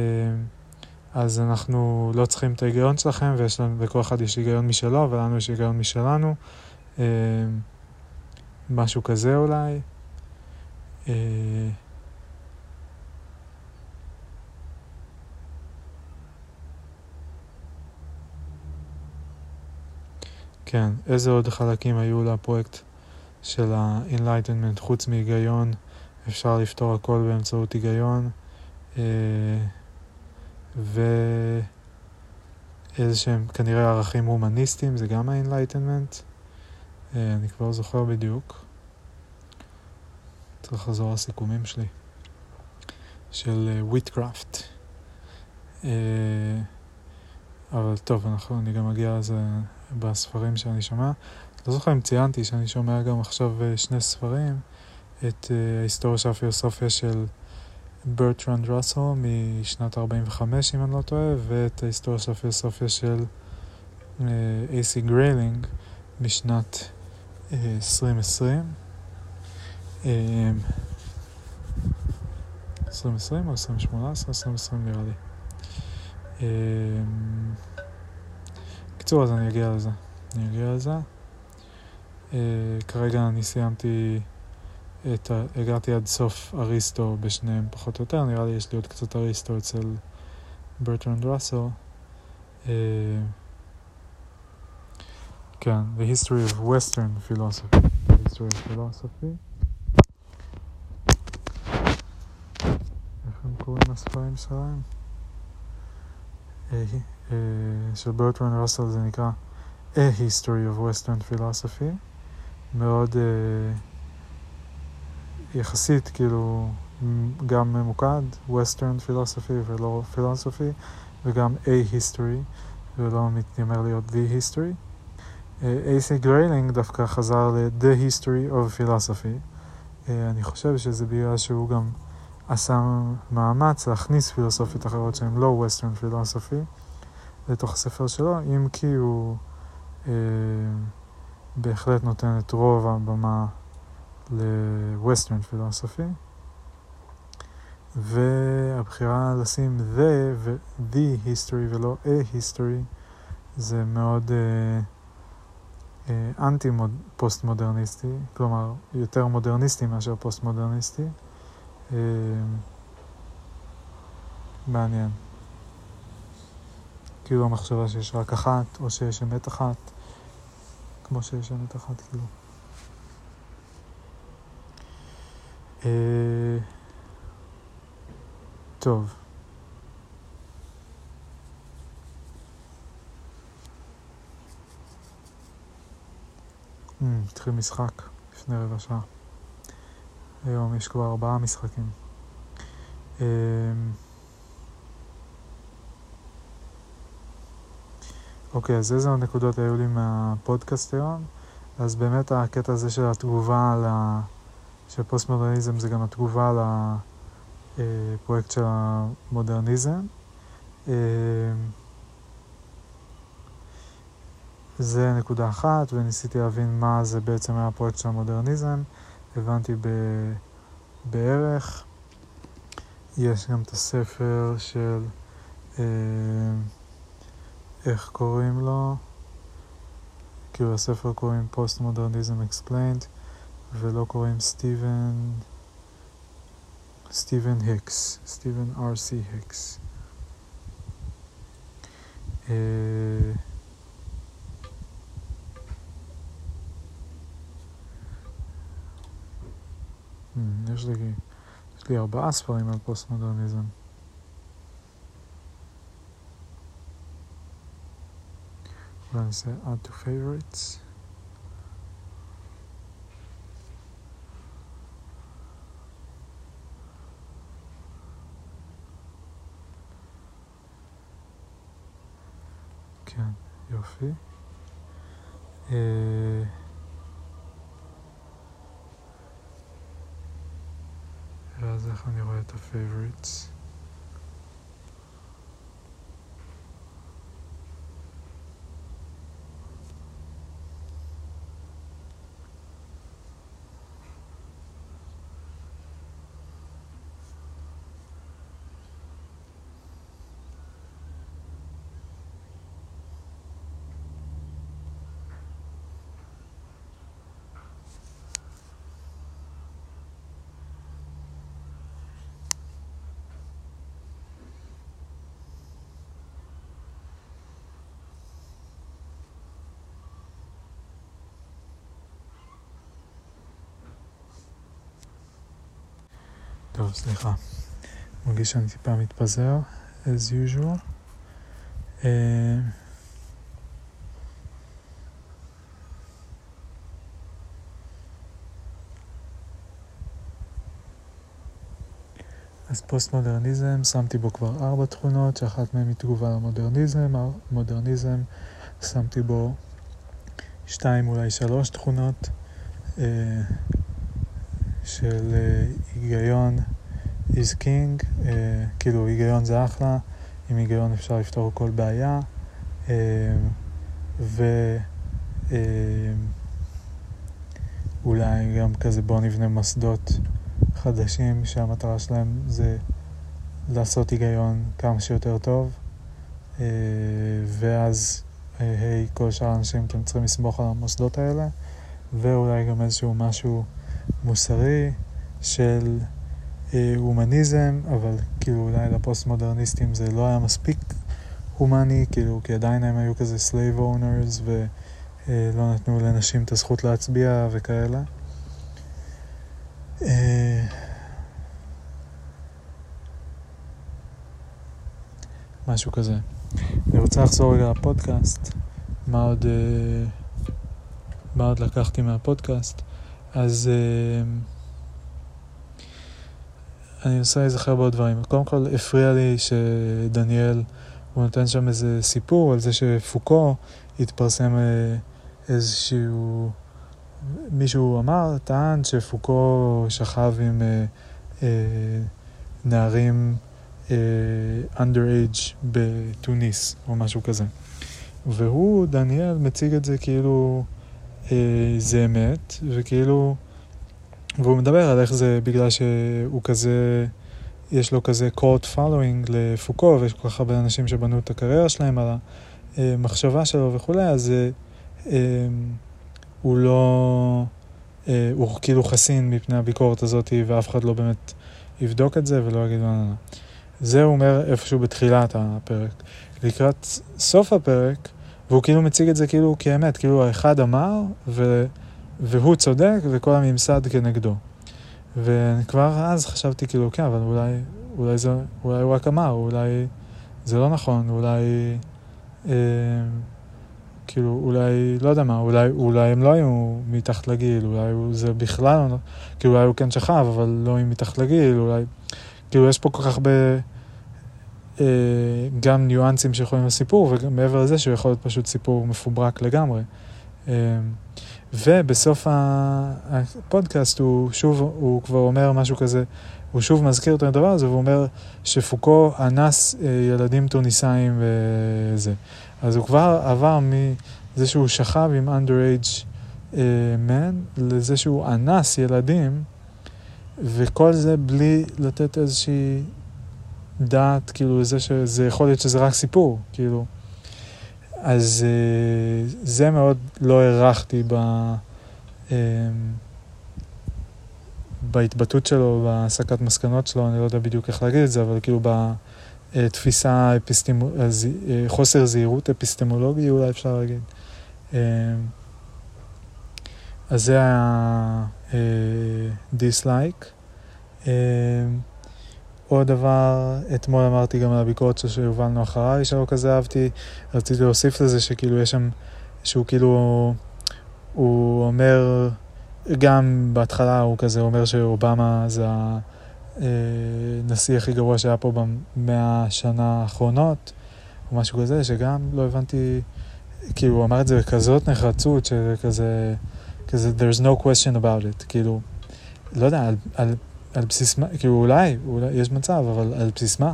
אז אנחנו לא צריכים את ההיגיון שלכם, ויש לנו, לכל אחד יש היגיון משלו, ולנו יש היגיון משלנו. אה, משהו כזה אולי. אה, כן, איזה עוד חלקים היו לפרויקט של ה-Enlightenment חוץ מהיגיון? אפשר לפתור הכל באמצעות היגיון. ואיזה שהם כנראה ערכים הומניסטיים, זה גם ה-Enlightenment. אה, אני כבר זוכר בדיוק. צריך לחזור לסיכומים שלי. של וויטקראפט. אה, אה, אבל טוב, אנחנו, אני גם אגיע לזה בספרים שאני שומע. לא זוכר אם ציינתי שאני שומע גם עכשיו שני ספרים, את ההיסטוריה של הפילוסופיה של ברטרנד ראסל משנת 45, אם אני לא טועה, ואת ההיסטוריה של הפילוסופיה של A.C. Grayling משנת 2020. 2020 או 2018? 2020 נראה לי. בקיצור, אז אני אגיע לזה. אני אגיע לזה. כרגע אני סיימתי את ה... הגעתי עד סוף אריסטו בשניהם פחות או יותר, נראה לי יש לי עוד קצת אריסטו אצל ברטרנד ראסל. כן, The History of Western Philosophy. The History of Philosophy. איך הם קוראים לספרים שלהם? של ברטרן ראסל זה נקרא A History of Western Philosophy. מאוד uh, יחסית כאילו גם ממוקד, Western Philosophy ולא Philosophy, וגם A History ולא מתיימר להיות The History. A.C. Grayling דווקא חזר ל-The History of Philosophy. אני חושב שזה בגלל שהוא גם עשה מאמץ להכניס פילוסופיות אחרות שהן לא Western Philosophy לתוך הספר שלו, אם כי הוא אה, בהחלט נותן את רוב הבמה ל-Western Philosophy. והבחירה לשים the ו-The History ולא a history זה מאוד... אנטי פוסט מודרניסטי, כלומר יותר מודרניסטי מאשר פוסט מודרניסטי. אה, מעניין. כאילו המחשבה שיש רק אחת, או שיש אמת אחת, כמו שיש אמת אחת, כאילו. אה, טוב. Hmm, התחיל משחק לפני רבע שעה. היום יש כבר ארבעה משחקים. אמ, אוקיי, אז איזה הנקודות היו לי מהפודקאסט היום? אז באמת הקטע הזה של התגובה על ה... של פוסט-מודרניזם זה גם התגובה לפרויקט של המודרניזם. אמ, זה נקודה אחת, וניסיתי להבין מה זה בעצם היה הפרויקט של המודרניזם. הבנתי ב... בערך. יש גם את הספר של, אה, איך קוראים לו? כאילו הספר קוראים Postmodernism Explained, ולא קוראים סטיבן, סטיבן היקס, סטיבן R.C. היקס. אה, Hmm, יש לי, יש לי ארבעה ספרים על פוסט-מודרניזם. אולי נעשה add to favorites. כן, יופי. אה... ואז איך אני רואה את ה-favorites. טוב, סליחה. מרגיש שאני טיפה מתפזר, as usual. Uh, אז פוסט-מודרניזם, שמתי בו כבר ארבע תכונות, שאחת מהן היא תגובה למודרניזם. מודרניזם, שמתי בו שתיים, אולי שלוש תכונות. Uh, של uh, היגיון is king, uh, כאילו היגיון זה אחלה, עם היגיון אפשר לפתור כל בעיה, uh, ואולי גם כזה בואו נבנה מוסדות חדשים שהמטרה שלהם זה לעשות היגיון כמה שיותר טוב, ואז היי, hey, כל שאר האנשים אתם צריכים לסמוך על המוסדות האלה, ואולי גם איזשהו משהו מוסרי של אה, הומניזם, אבל כאילו אולי לפוסט-מודרניסטים זה לא היה מספיק הומני, כאילו, כי עדיין הם היו כזה slave owners ולא אה, נתנו לנשים את הזכות להצביע וכאלה. אה, משהו כזה. אני רוצה לחזור רגע לפודקאסט, מה עוד, אה, מה עוד לקחתי מהפודקאסט. אז uh, אני מנסה להיזכר בעוד דברים. קודם כל, הפריע לי שדניאל, הוא נותן שם איזה סיפור על זה שפוקו התפרסם uh, איזשהו... מישהו אמר, טען שפוקו שכב עם uh, uh, נערים uh, underage בתוניס, או משהו כזה. והוא, דניאל, מציג את זה כאילו... אה, זה אמת, וכאילו, והוא מדבר על איך זה בגלל שהוא כזה, יש לו כזה cult following לפוקו, ויש כל כך הרבה אנשים שבנו את הקריירה שלהם על המחשבה שלו וכולי, אז אה, הוא לא, אה, הוא כאילו חסין מפני הביקורת הזאת ואף אחד לא באמת יבדוק את זה ולא יגיד לא, לא, לא. זה הוא אומר איפשהו בתחילת הפרק. לקראת סוף הפרק, והוא כאילו מציג את זה כאילו כאמת, כאילו האחד אמר ו, והוא צודק וכל הממסד כנגדו. וכבר אז חשבתי כאילו, כן, אבל אולי, אולי, זה, אולי הוא רק אמר, אולי זה לא נכון, אולי... אה, כאילו, אולי, לא יודע מה, אולי, אולי הם לא היו מתחת לגיל, אולי זה בכלל, לא, כאילו, אולי הוא כן שכב, אבל לא היו מתחת לגיל, אולי, כאילו, יש פה כל כך הרבה, גם ניואנסים שיכולים לסיפור, ומעבר לזה שהוא יכול להיות פשוט סיפור מפוברק לגמרי. אה, ובסוף הפודקאסט הוא שוב, הוא כבר אומר משהו כזה, הוא שוב מזכיר את הדבר הזה, והוא אומר שפוקו אנס אה, ילדים טוניסאים וזה. אז הוא כבר עבר מזה שהוא שכב עם underage man לזה שהוא אנס ילדים, וכל זה בלי לתת איזושהי דעת, כאילו, לזה שזה יכול להיות שזה רק סיפור, כאילו. אז uh, זה מאוד לא הערכתי ב... Uh, בהתבטאות שלו, בהסקת מסקנות שלו, אני לא יודע בדיוק איך להגיד את זה, אבל כאילו ב... אה, תפיסה, אפיסטמו, אה, אה, חוסר זהירות אפיסטמולוגי אולי אפשר להגיד. אז זה היה דיסלייק. עוד דבר, אתמול אמרתי גם על הביקורת של יובלנו אחריי, שלא כזה אהבתי, רציתי להוסיף לזה שכאילו יש שם, שהוא כאילו, הוא אומר, גם בהתחלה הוא כזה אומר שאובמה זה ה... הנשיא הכי גרוע שהיה פה במאה השנה האחרונות, או משהו כזה, שגם לא הבנתי, כאילו, הוא אמר את זה בכזאת נחרצות, שכזה, כזה, there's no question about it, כאילו, לא יודע, על, על, על בסיס מה, כאילו, אולי, אולי, יש מצב, אבל על בסיס מה?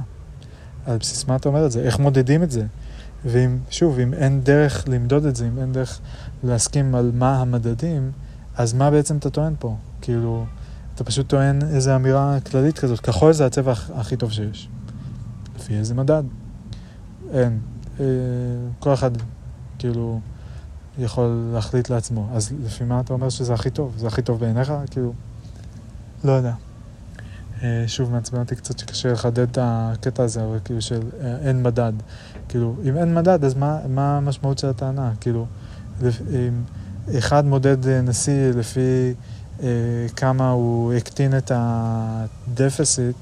על בסיס מה אתה אומר את זה? איך מודדים את זה? ואם, שוב, אם אין דרך למדוד את זה, אם אין דרך להסכים על מה המדדים, אז מה בעצם אתה טוען פה? כאילו... אתה פשוט טוען איזו אמירה כללית כזאת, כחול זה הצבע הכי טוב שיש. לפי איזה מדד? אין. אה, כל אחד, כאילו, יכול להחליט לעצמו. אז לפי מה אתה אומר שזה הכי טוב? זה הכי טוב בעיניך? כאילו, לא יודע. אה, שוב, מעצבן אותי קצת שקשה לחדד את הקטע הזה, אבל כאילו של אה, אין מדד. כאילו, אם אין מדד, אז מה, מה המשמעות של הטענה? כאילו, אם אחד מודד נשיא לפי... אה, כמה הוא הקטין את הדפסיט,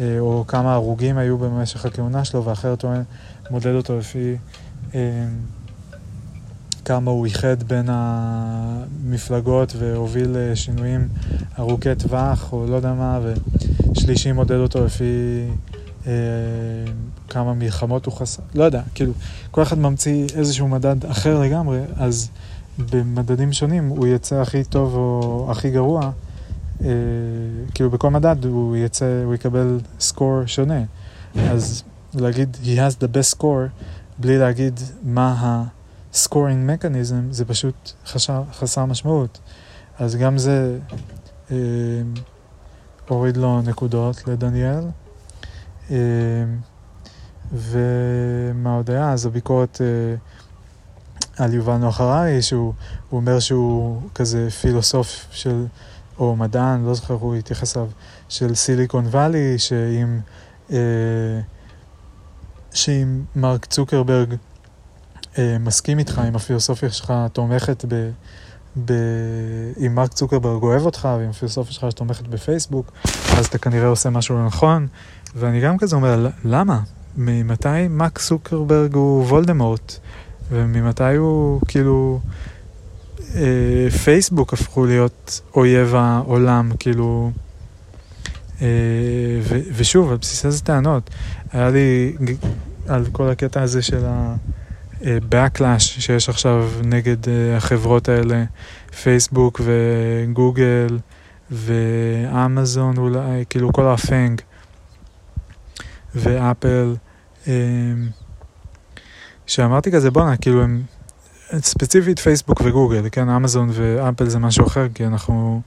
אה, או כמה הרוגים היו במשך הכהונה שלו, ואחר טוען, מודד אותו לפי אה, כמה הוא איחד בין המפלגות והוביל שינויים ארוכי טווח, או לא יודע מה, ושלישי מודד אותו לפי כמה מלחמות הוא חסר, לא יודע, כאילו, כל אחד ממציא איזשהו מדד אחר לגמרי, אז... במדדים שונים הוא יצא הכי טוב או הכי גרוע, אה, כאילו בכל מדד הוא יצא, הוא יקבל סקור שונה. אז להגיד he has the best score, בלי להגיד מה ה-scoring mechanism, זה פשוט חשר, חסר משמעות. אז גם זה אה, הוריד לו נקודות לדניאל. אה, ומה עוד היה? אז הביקורת... אה, על יובל נוח הררי, שהוא אומר שהוא כזה פילוסוף של, או מדען, לא זוכר, הוא התייחס אליו, של סיליקון וואלי, שאם, אה, שאם מרק צוקרברג מסכים איתך, אם הפילוסופיה שלך תומכת ב... ב... אם מרק צוקרברג אוהב אותך, ואם הפילוסופיה שלך תומכת בפייסבוק, אז אתה כנראה עושה משהו לא נכון. ואני גם כזה אומר, למה? ממתי מרק צוקרברג הוא וולדמורט? וממתי הוא, כאילו, אה, פייסבוק הפכו להיות אויב העולם, כאילו, אה, ו, ושוב, על בסיס איזה טענות. היה לי, על כל הקטע הזה של ה-backlash אה, שיש עכשיו נגד אה, החברות האלה, פייסבוק וגוגל ואמזון אולי, כאילו כל הפנג ואפל. אה, שאמרתי כזה, בואנה, כאילו הם, ספציפית פייסבוק וגוגל, כן, אמזון ואפל זה משהו אחר, כי אנחנו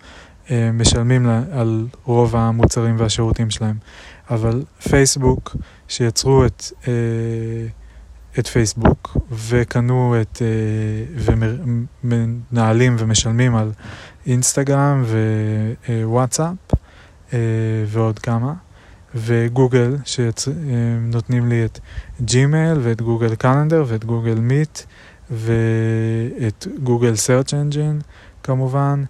אה, משלמים על רוב המוצרים והשירותים שלהם. אבל פייסבוק, שיצרו את, אה, את פייסבוק וקנו את, אה, ומנהלים ומשלמים על אינסטגרם ווואטסאפ ועוד כמה. וגוגל שנותנים לי את ג'ימייל ואת Google Calendar ואת Google Meet ואת Google search engine כמובן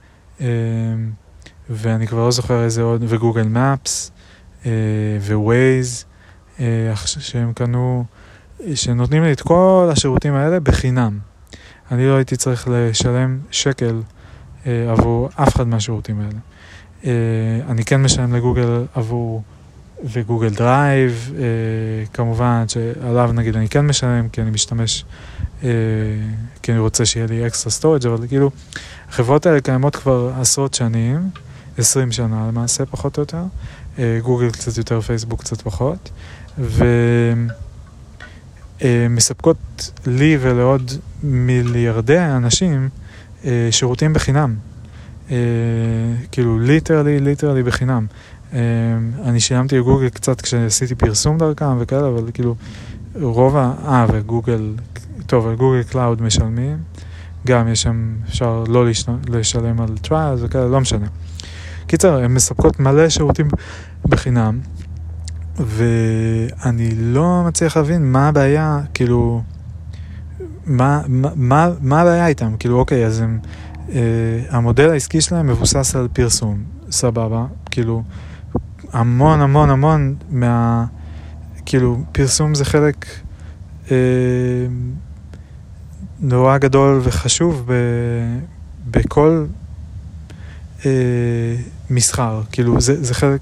ואני כבר לא זוכר איזה עוד ו Google Maps ו Waze שהם קנו שנותנים לי את כל השירותים האלה בחינם. אני לא הייתי צריך לשלם שקל אה, עבור אף אחד מהשירותים האלה. אה, אני כן משלם לגוגל עבור, ו Google Drive, אה, כמובן שעליו נגיד אני כן משלם כי אני משתמש, אה, כי אני רוצה שיהיה לי extra storage, אבל כאילו, החברות האלה קיימות כבר עשרות שנים, 20 שנה למעשה פחות או יותר, אה, גוגל קצת יותר, פייסבוק קצת פחות, ו... אה, מספקות לי ולעוד מיליארדי אנשים אה, שירותים בחינם. אה, כאילו literally, literally בחינם. אני שילמתי לגוגל קצת כשעשיתי פרסום דרכם וכאלה, אבל כאילו רוב ה... אה, וגוגל, טוב, על Google Cloud משלמים. גם יש שם, אפשר לא לשלם על trials וכאלה, לא משנה. קיצר, הן מספקות מלא שירותים בחינם. ואני לא מצליח להבין מה הבעיה, כאילו, מה, מה, מה הבעיה איתם? כאילו, אוקיי, אז הם, אה, המודל העסקי שלהם מבוסס על פרסום, סבבה, כאילו, המון המון המון מה... כאילו, פרסום זה חלק אה, נורא גדול וחשוב ב, בכל אה, מסחר, כאילו, זה, זה חלק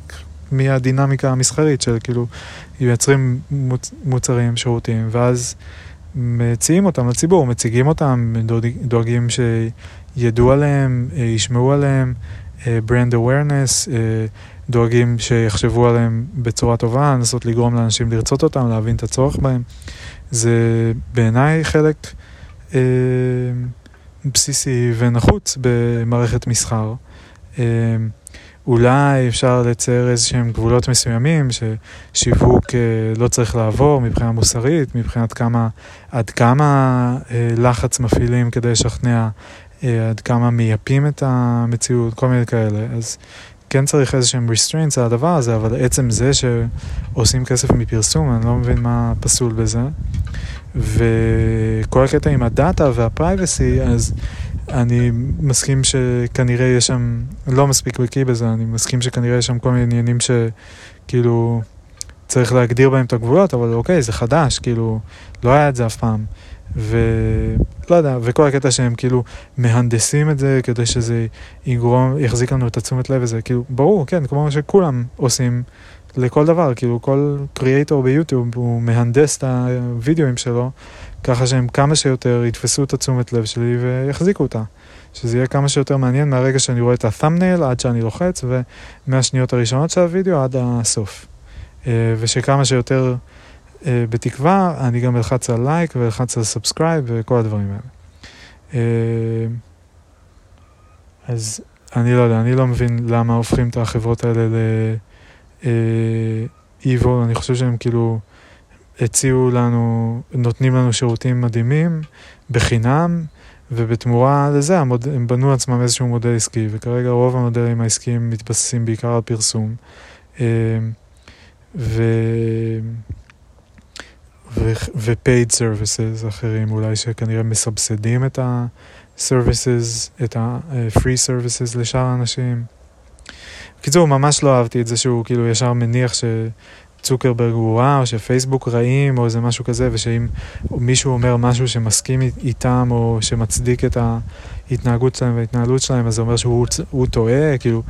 מהדינמיקה המסחרית של כאילו מייצרים מוצ, מוצרים, שירותים, ואז מציעים אותם לציבור, מציגים אותם, דואגים שידעו עליהם, אה, ישמעו עליהם, אה, brand awareness, אה, דואגים שיחשבו עליהם בצורה טובה, לנסות לגרום לאנשים לרצות אותם, להבין את הצורך בהם. זה בעיניי חלק אה, בסיסי ונחוץ במערכת מסחר. אה, אולי אפשר לצייר איזה שהם גבולות מסוימים ששיווק אה, לא צריך לעבור מבחינה מוסרית, מבחינת כמה, עד כמה אה, לחץ מפעילים כדי לשכנע, אה, עד כמה מייפים את המציאות, כל מיני כאלה. אז כן צריך איזה שהם restraints על הדבר הזה, אבל עצם זה שעושים כסף מפרסום, אני לא מבין מה פסול בזה. וכל הקטע עם הדאטה והפרייבסי, אז אני מסכים שכנראה יש שם, לא מספיק בקיא בזה, אני מסכים שכנראה יש שם כל מיני עניינים שכאילו צריך להגדיר בהם את הגבולות, אבל אוקיי, זה חדש, כאילו, לא היה את זה אף פעם. ולא יודע, וכל הקטע שהם כאילו מהנדסים את זה כדי שזה יגרום, יחזיק לנו את התשומת לב הזה, כאילו, ברור, כן, כמו שכולם עושים לכל דבר, כאילו, כל קריאייטור ביוטיוב הוא מהנדס את הווידאוים שלו ככה שהם כמה שיותר יתפסו את התשומת לב שלי ויחזיקו אותה. שזה יהיה כמה שיותר מעניין מהרגע שאני רואה את ה-thumbnail עד שאני לוחץ ומהשניות הראשונות של הוידאו עד הסוף. אה, ושכמה שיותר, אה, בתקווה, אני גם אלחץ על like ואלחץ על subscribe וכל הדברים האלה. אה, אז אני לא יודע, אני לא מבין למה הופכים את החברות האלה ל-evil, אני חושב שהם כאילו... הציעו לנו, נותנים לנו שירותים מדהימים, בחינם, ובתמורה לזה המוד... הם בנו עצמם איזשהו מודל עסקי, וכרגע רוב המודלים העסקיים מתבססים בעיקר על פרסום. אה, ו... ו... ו-paid services אחרים, אולי שכנראה מסבסדים את ה-services, את ה-free services לשאר האנשים. בקיצור, ממש לא אהבתי את זה שהוא כאילו ישר מניח ש... צוקרברג הוא רע, או שפייסבוק רעים, או איזה משהו כזה, ושאם מישהו אומר משהו שמסכים איתם, או שמצדיק את ההתנהגות שלהם וההתנהלות שלהם, אז זה אומר שהוא טועה, כאילו,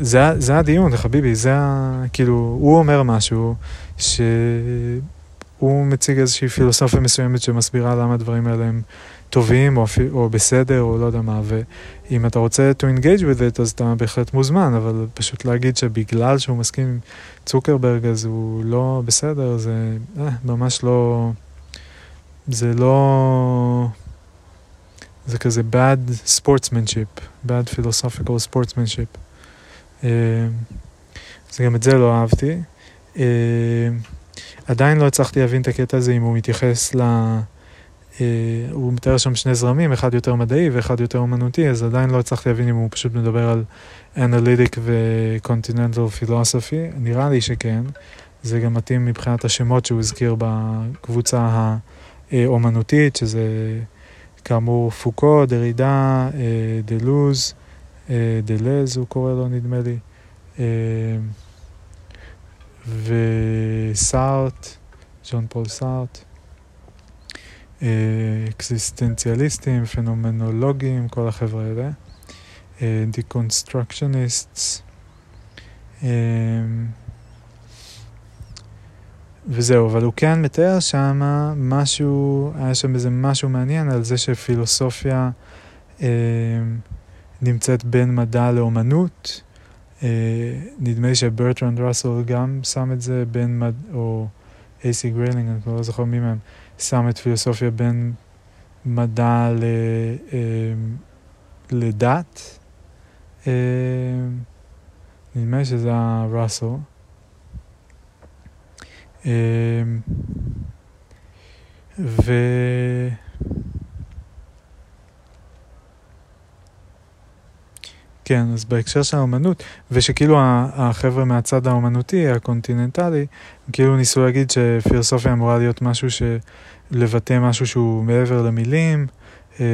זה, זה הדיון, חביבי, זה ה... כאילו, הוא אומר משהו, שהוא מציג איזושהי פילוסופיה מסוימת שמסבירה למה הדברים האלה הם... טובים או, או בסדר או לא יודע מה, ואם אתה רוצה to engage with it אז אתה בהחלט מוזמן, אבל פשוט להגיד שבגלל שהוא מסכים עם צוקרברג אז הוא לא בסדר, זה אה, ממש לא, זה לא, זה כזה bad sportsmanship, bad philosophical sportsmanship. אה, אז גם את זה לא אהבתי. אה, עדיין לא הצלחתי להבין את הקטע הזה אם הוא מתייחס ל... אה, הוא מתאר שם שני זרמים, אחד יותר מדעי ואחד יותר אומנותי, אז עדיין לא הצלחתי להבין אם הוא פשוט מדבר על אנליטיק וקונטיננטל פילוסופי, נראה לי שכן. זה גם מתאים מבחינת השמות שהוא הזכיר בקבוצה האומנותית, שזה כאמור פוקו, דרידה, אה, דלוז, אה, דלז הוא קורא לו נדמה לי, וסארטר, ג'ון פול סארטר. אקזיסטנציאליסטים, פנומנולוגים, כל החבר'ה האלה, deconstructionists, וזהו, אבל הוא כן מתאר שם משהו, היה שם איזה משהו מעניין על זה שפילוסופיה אה, נמצאת בין מדע לאומנות. אה, נדמה לי שברטרנד ראסל גם שם את זה בין מדע, או אייסי גריילינג, אני לא זוכר מי מהם. שם את פילוסופיה בין מדע ל, אה, לדת. אה, נדמה לי שזה הראסל. אה, ו... כן, אז בהקשר של האומנות, ושכאילו החבר'ה מהצד האומנותי, הקונטיננטלי, כאילו ניסו להגיד שפילוסופיה אמורה להיות משהו ש... לבטא משהו שהוא מעבר למילים, אה,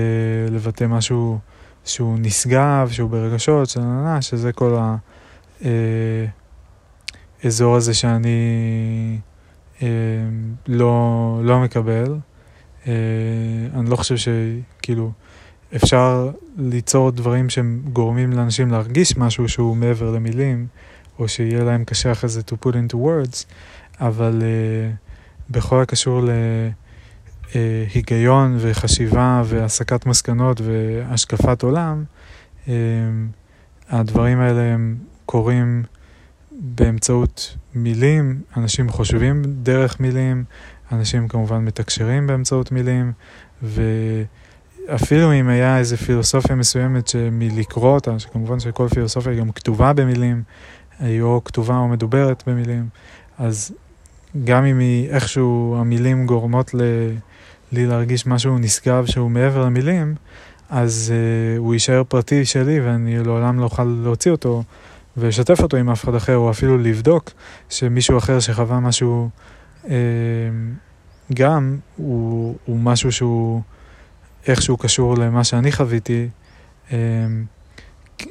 לבטא משהו שהוא נשגב, שהוא ברגשות, שזה כל האזור אה, הזה שאני אה, לא, לא מקבל. אני לא חושב שכאילו אפשר ליצור דברים שהם גורמים לאנשים להרגיש משהו שהוא מעבר למילים, או שיהיה להם קשה אחרי זה to put into words, אבל בכל הקשור ל... אה, וחשיבה והסקת מסקנות והשקפת עולם, אה, הדברים האלה הם קורים באמצעות מילים, אנשים חושבים דרך מילים, אנשים כמובן מתקשרים באמצעות מילים, ואפילו אם היה איזו פילוסופיה מסוימת שמלקרוא אותה, שכמובן שכל פילוסופיה גם כתובה במילים, היא או כתובה או מדוברת במילים, אז גם אם היא איכשהו המילים גורמות ל... לי להרגיש משהו נשגב שהוא מעבר למילים, אז uh, הוא יישאר פרטי שלי ואני לעולם לא אוכל להוציא אותו ולשתף אותו עם אף אחד אחר, או אפילו לבדוק שמישהו אחר שחווה משהו uh, גם, הוא, הוא משהו שהוא איכשהו קשור למה שאני חוויתי uh,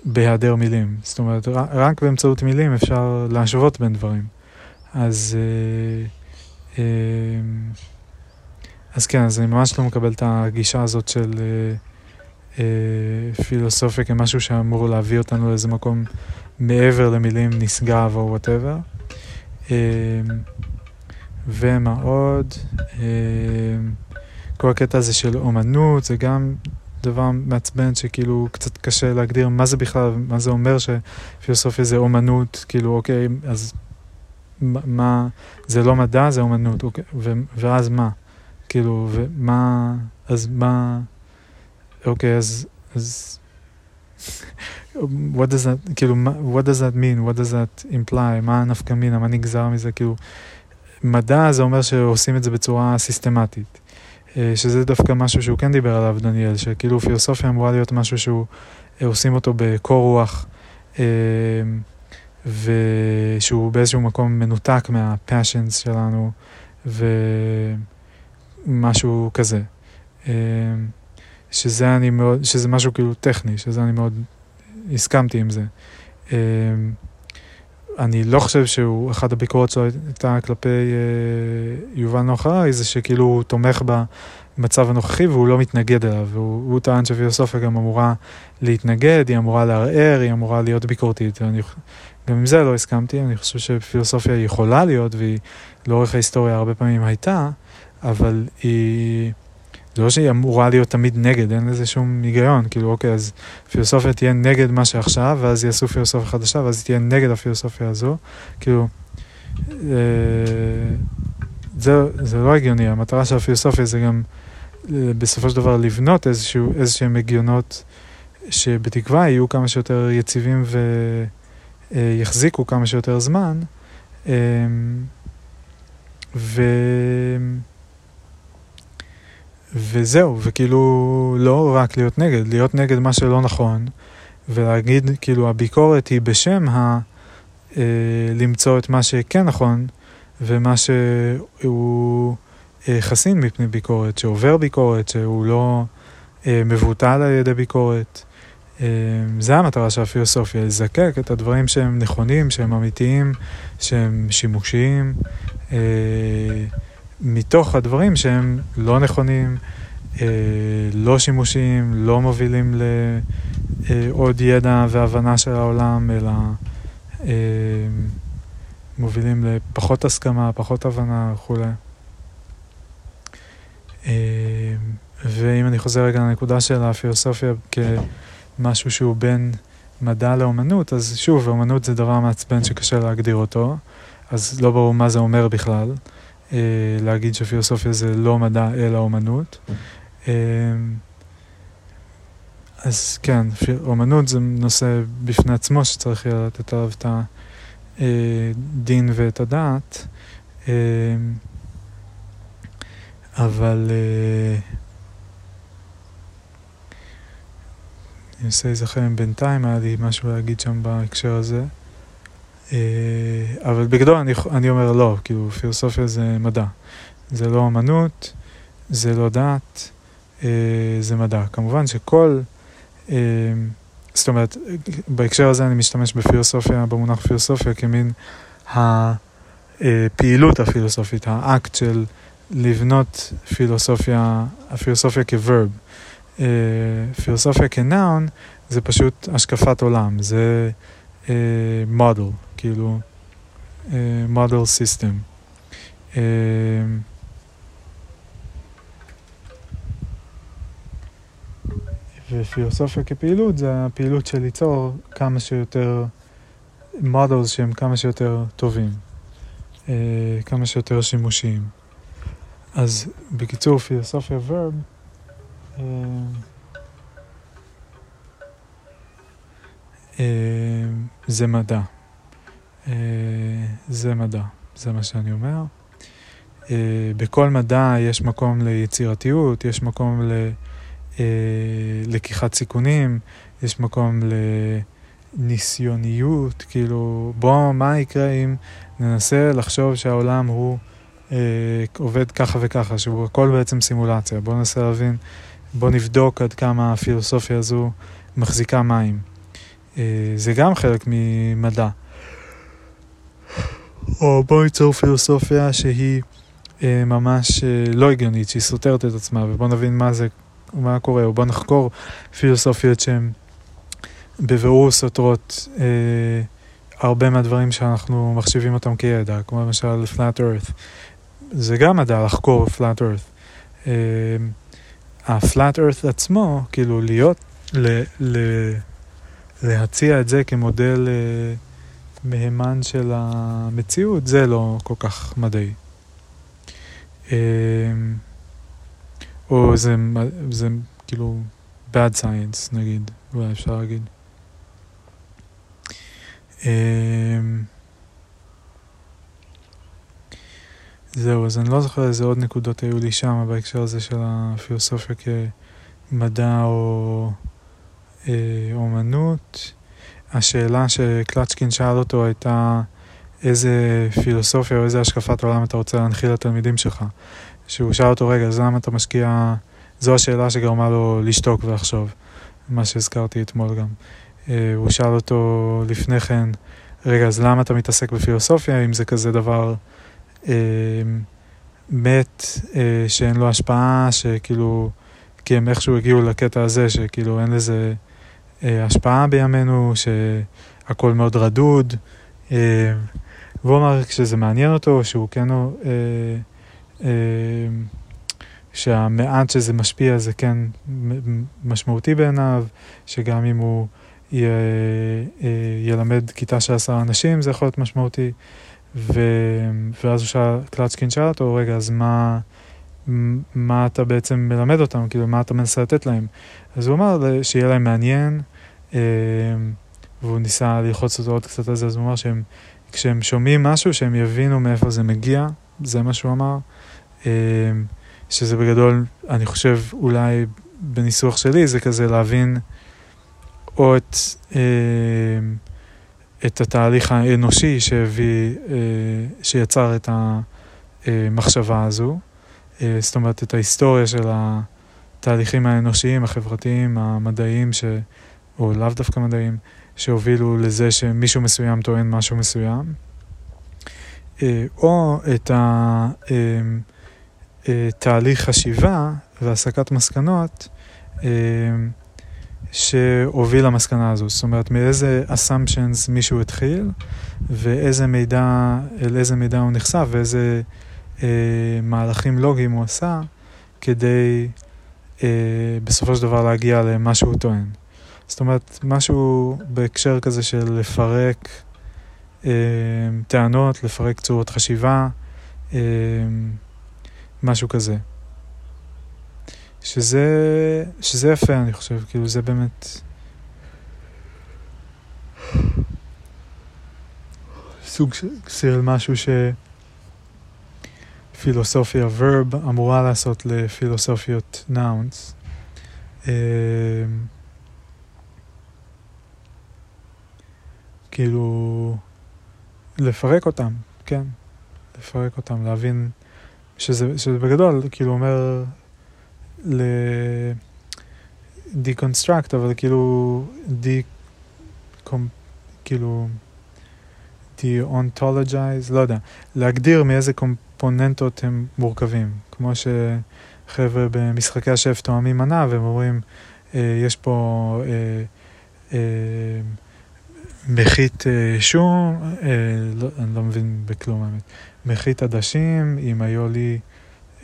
בהיעדר מילים. זאת אומרת, רק באמצעות מילים אפשר להשוות בין דברים. אז... Uh, uh, אז כן, אז אני ממש לא מקבל את הגישה הזאת של אה, אה, פילוסופיה כמשהו שאמור להביא אותנו לאיזה מקום מעבר למילים נשגב או וואטאבר. אה, ומה עוד? כל הקטע הזה של אומנות זה גם דבר מעצבן שכאילו קצת קשה להגדיר מה זה בכלל, מה זה אומר שפילוסופיה זה אומנות, כאילו אוקיי, אז מה, זה לא מדע, זה אומנות, אוקיי, ו, ואז מה? כאילו, ומה, אז מה, אוקיי, אז, אז, what does that, כאילו, what does that mean, what does that imply, מה הנפקא מינה, מה נגזר מזה, כאילו, מדע זה אומר שעושים את זה בצורה סיסטמטית. אה, שזה דווקא משהו שהוא כן דיבר עליו, דניאל, שכאילו פילוסופיה אמורה להיות משהו שהוא, אה, עושים אותו בקור רוח, אה, ושהוא באיזשהו מקום מנותק מהפאשנס שלנו, ו... משהו כזה. שזה אני מאוד, שזה משהו כאילו טכני, שזה אני מאוד הסכמתי עם זה. אני לא חושב שהוא, אחת הביקורות שלו הייתה כלפי אה, יובל נוח הררי, זה שכאילו הוא תומך במצב הנוכחי והוא לא מתנגד אליו. והוא טען שפילוסופיה גם אמורה להתנגד, היא אמורה לערער, היא אמורה להיות ביקורתית. ואני, גם עם זה לא הסכמתי, אני חושב שפילוסופיה יכולה להיות, והיא לאורך ההיסטוריה הרבה פעמים הייתה, אבל היא... זה לא שהיא אמורה להיות תמיד נגד, אין לזה שום היגיון, כאילו אוקיי, אז פילוסופיה תהיה נגד מה שעכשיו, ואז יעשו פילוסופיה חדשה, ואז היא תהיה נגד הפילוסופיה הזו, כאילו, אה, זה, זה לא הגיוני, המטרה של הפילוסופיה זה גם אה, בסופו של דבר לבנות איזשהו, איזשהם הגיונות שבתקווה יהיו כמה שיותר יציבים ויחזיקו כמה שיותר זמן. אה, ו... וזהו, וכאילו לא רק להיות נגד, להיות נגד מה שלא נכון, ולהגיד, כאילו, הביקורת היא בשם ה... אה, למצוא את מה שכן נכון, ומה שהוא אה, חסין מפני ביקורת, שעובר ביקורת, שהוא לא אה, מבוטל על ידי ביקורת. אה, זה המטרה של הפילוסופיה, לזקק את הדברים שהם נכונים, שהם אמיתיים, שהם שימושיים, אה, מתוך הדברים שהם לא נכונים, אה, לא שימושיים, לא מובילים לעוד ידע והבנה של העולם, אלא מובילים לפחות הסכמה, פחות הבנה וכולי. ואם אני חוזר רגע לנקודה של הפילוסופיה כמשהו שהוא בין מדע לאומנות, אז שוב, אומנות זה דבר מעצבן שקשה להגדיר אותו, אז לא ברור מה זה אומר בכלל, אה, להגיד שפילוסופיה זה לא מדע אלא אומנות. אה, אז כן, אומנות זה נושא בפני עצמו שצריך לתת עליו את הדין ואת הדעת, אה, אבל... אני מנסה להיזכר אם בינתיים היה לי משהו להגיד שם בהקשר הזה. אה, אבל בגדול אני, אני אומר לא, כאילו פילוסופיה זה מדע. זה לא אמנות, זה לא דת, אה, זה מדע. כמובן שכל, אה, זאת אומרת, בהקשר הזה אני משתמש בפילוסופיה, במונח פילוסופיה כמין הפעילות הפילוסופית, האקט של לבנות פילוסופיה, הפילוסופיה כוורב. פילוסופיה כנאון זה פשוט השקפת עולם, זה מודל, uh, כאילו, מודל uh, סיסטם. Uh, ופילוסופיה כפעילות זה הפעילות של ליצור כמה שיותר מודלס שהם כמה שיותר טובים, uh, כמה שיותר שימושיים. אז בקיצור, פילוסופיה ורב אה, אה, זה מדע. אה, זה מדע, זה מה שאני אומר. בכל מדע יש מקום ליצירתיות, יש מקום ללקיחת סיכונים, יש מקום לניסיוניות, כאילו, בוא, מה יקרה אם ננסה לחשוב שהעולם הוא עובד ככה וככה, שהוא הכל בעצם סימולציה, בוא ננסה להבין בוא נבדוק עד כמה הפילוסופיה הזו מחזיקה מים. אה, זה גם חלק ממדע. או בוא ניצור פילוסופיה שהיא אה, ממש אה, לא הגיונית, שהיא סותרת את עצמה, ובוא נבין מה זה, מה קורה, או בוא נחקור פילוסופיות שהן בבירור סותרות אה, הרבה מהדברים שאנחנו מחשיבים אותם כידע, כמו למשל Flat Earth. זה גם מדע לחקור Flat Earth. אה, ה-flat earth עצמו, כאילו להיות, ל, ל, להציע את זה כמודל uh, מהימן של המציאות, זה לא כל כך מדעי. Uh, או זה, זה כאילו bad science נגיד, אולי אפשר להגיד. Uh, זהו, אז אני לא זוכר איזה עוד נקודות היו לי שם בהקשר הזה של הפילוסופיה כמדע או אה, אומנות. השאלה שקלצ'קין שאל אותו הייתה איזה פילוסופיה או איזה השקפת עולם אתה רוצה להנחיל לתלמידים שלך. שהוא שאל אותו, רגע, אז למה אתה משקיע... זו השאלה שגרמה לו לשתוק ולחשוב, מה שהזכרתי אתמול גם. אה, הוא שאל אותו לפני כן, רגע, אז למה אתה מתעסק בפילוסופיה, אם זה כזה דבר... אמ, מת אה, שאין לו השפעה, שכאילו, כי הם איכשהו הגיעו לקטע הזה, שכאילו אין לזה אה, השפעה בימינו, שהכל מאוד רדוד. אה, והוא אמר שזה מעניין אותו, שהוא כן, שהמעט שזה משפיע זה כן משמעותי בעיניו, שגם אם הוא ילמד כיתה של עשרה אנשים זה יכול להיות משמעותי. ו... ואז הוא שאל, קלצ'קין שאל אותו, רגע, אז מה, מה אתה בעצם מלמד אותם? כאילו, מה אתה מנסה לתת להם? אז הוא אמר שיהיה להם מעניין, אה, והוא ניסה ללחוץ אותו עוד קצת על זה, אז הוא אמר שהם, כשהם שומעים משהו, שהם יבינו מאיפה זה מגיע, זה מה שהוא אמר, שזה בגדול, אני חושב, אולי בניסוח שלי, זה כזה להבין או את, את התהליך האנושי שהביא, שיצר את המחשבה הזו, זאת אומרת, את ההיסטוריה של התהליכים האנושיים, החברתיים, המדעיים, ש... או לאו דווקא מדעיים, שהובילו לזה שמישהו מסוים טוען משהו מסוים, אה, או את התהליך אה, חשיבה והסקת מסקנות אה, שהוביל למסקנה הזו. זאת אומרת, מאיזה assumptions מישהו התחיל, ואיזה מידע, אל איזה מידע הוא נחשף, ואיזה מהלכים לוגיים הוא עשה, כדי בסופו של דבר להגיע למה שהוא טוען. זאת אומרת, משהו בהקשר כזה של לפרק אה, טענות, לפרק צורות חשיבה, אה, משהו כזה. שזה, שזה יפה, אני חושב, כאילו זה באמת... סוג של משהו שפילוסופיה ורב אמורה לעשות לפילוסופיות נאונס. כאילו, לפרק אותם, כן, לפרק אותם, להבין שזה, שזה בגדול, כאילו אומר ל... deconstruct, אבל כאילו, de... כאילו, de-ontologize, לא יודע, להגדיר מאיזה קומפוננטות הם מורכבים, כמו שחבר'ה במשחקי השף תואמים מנה והם אומרים, אה, יש פה אה, אה, מחית אה, שום, אה, לא, אני לא מבין בכלום האמת, מחית עדשים עם היולי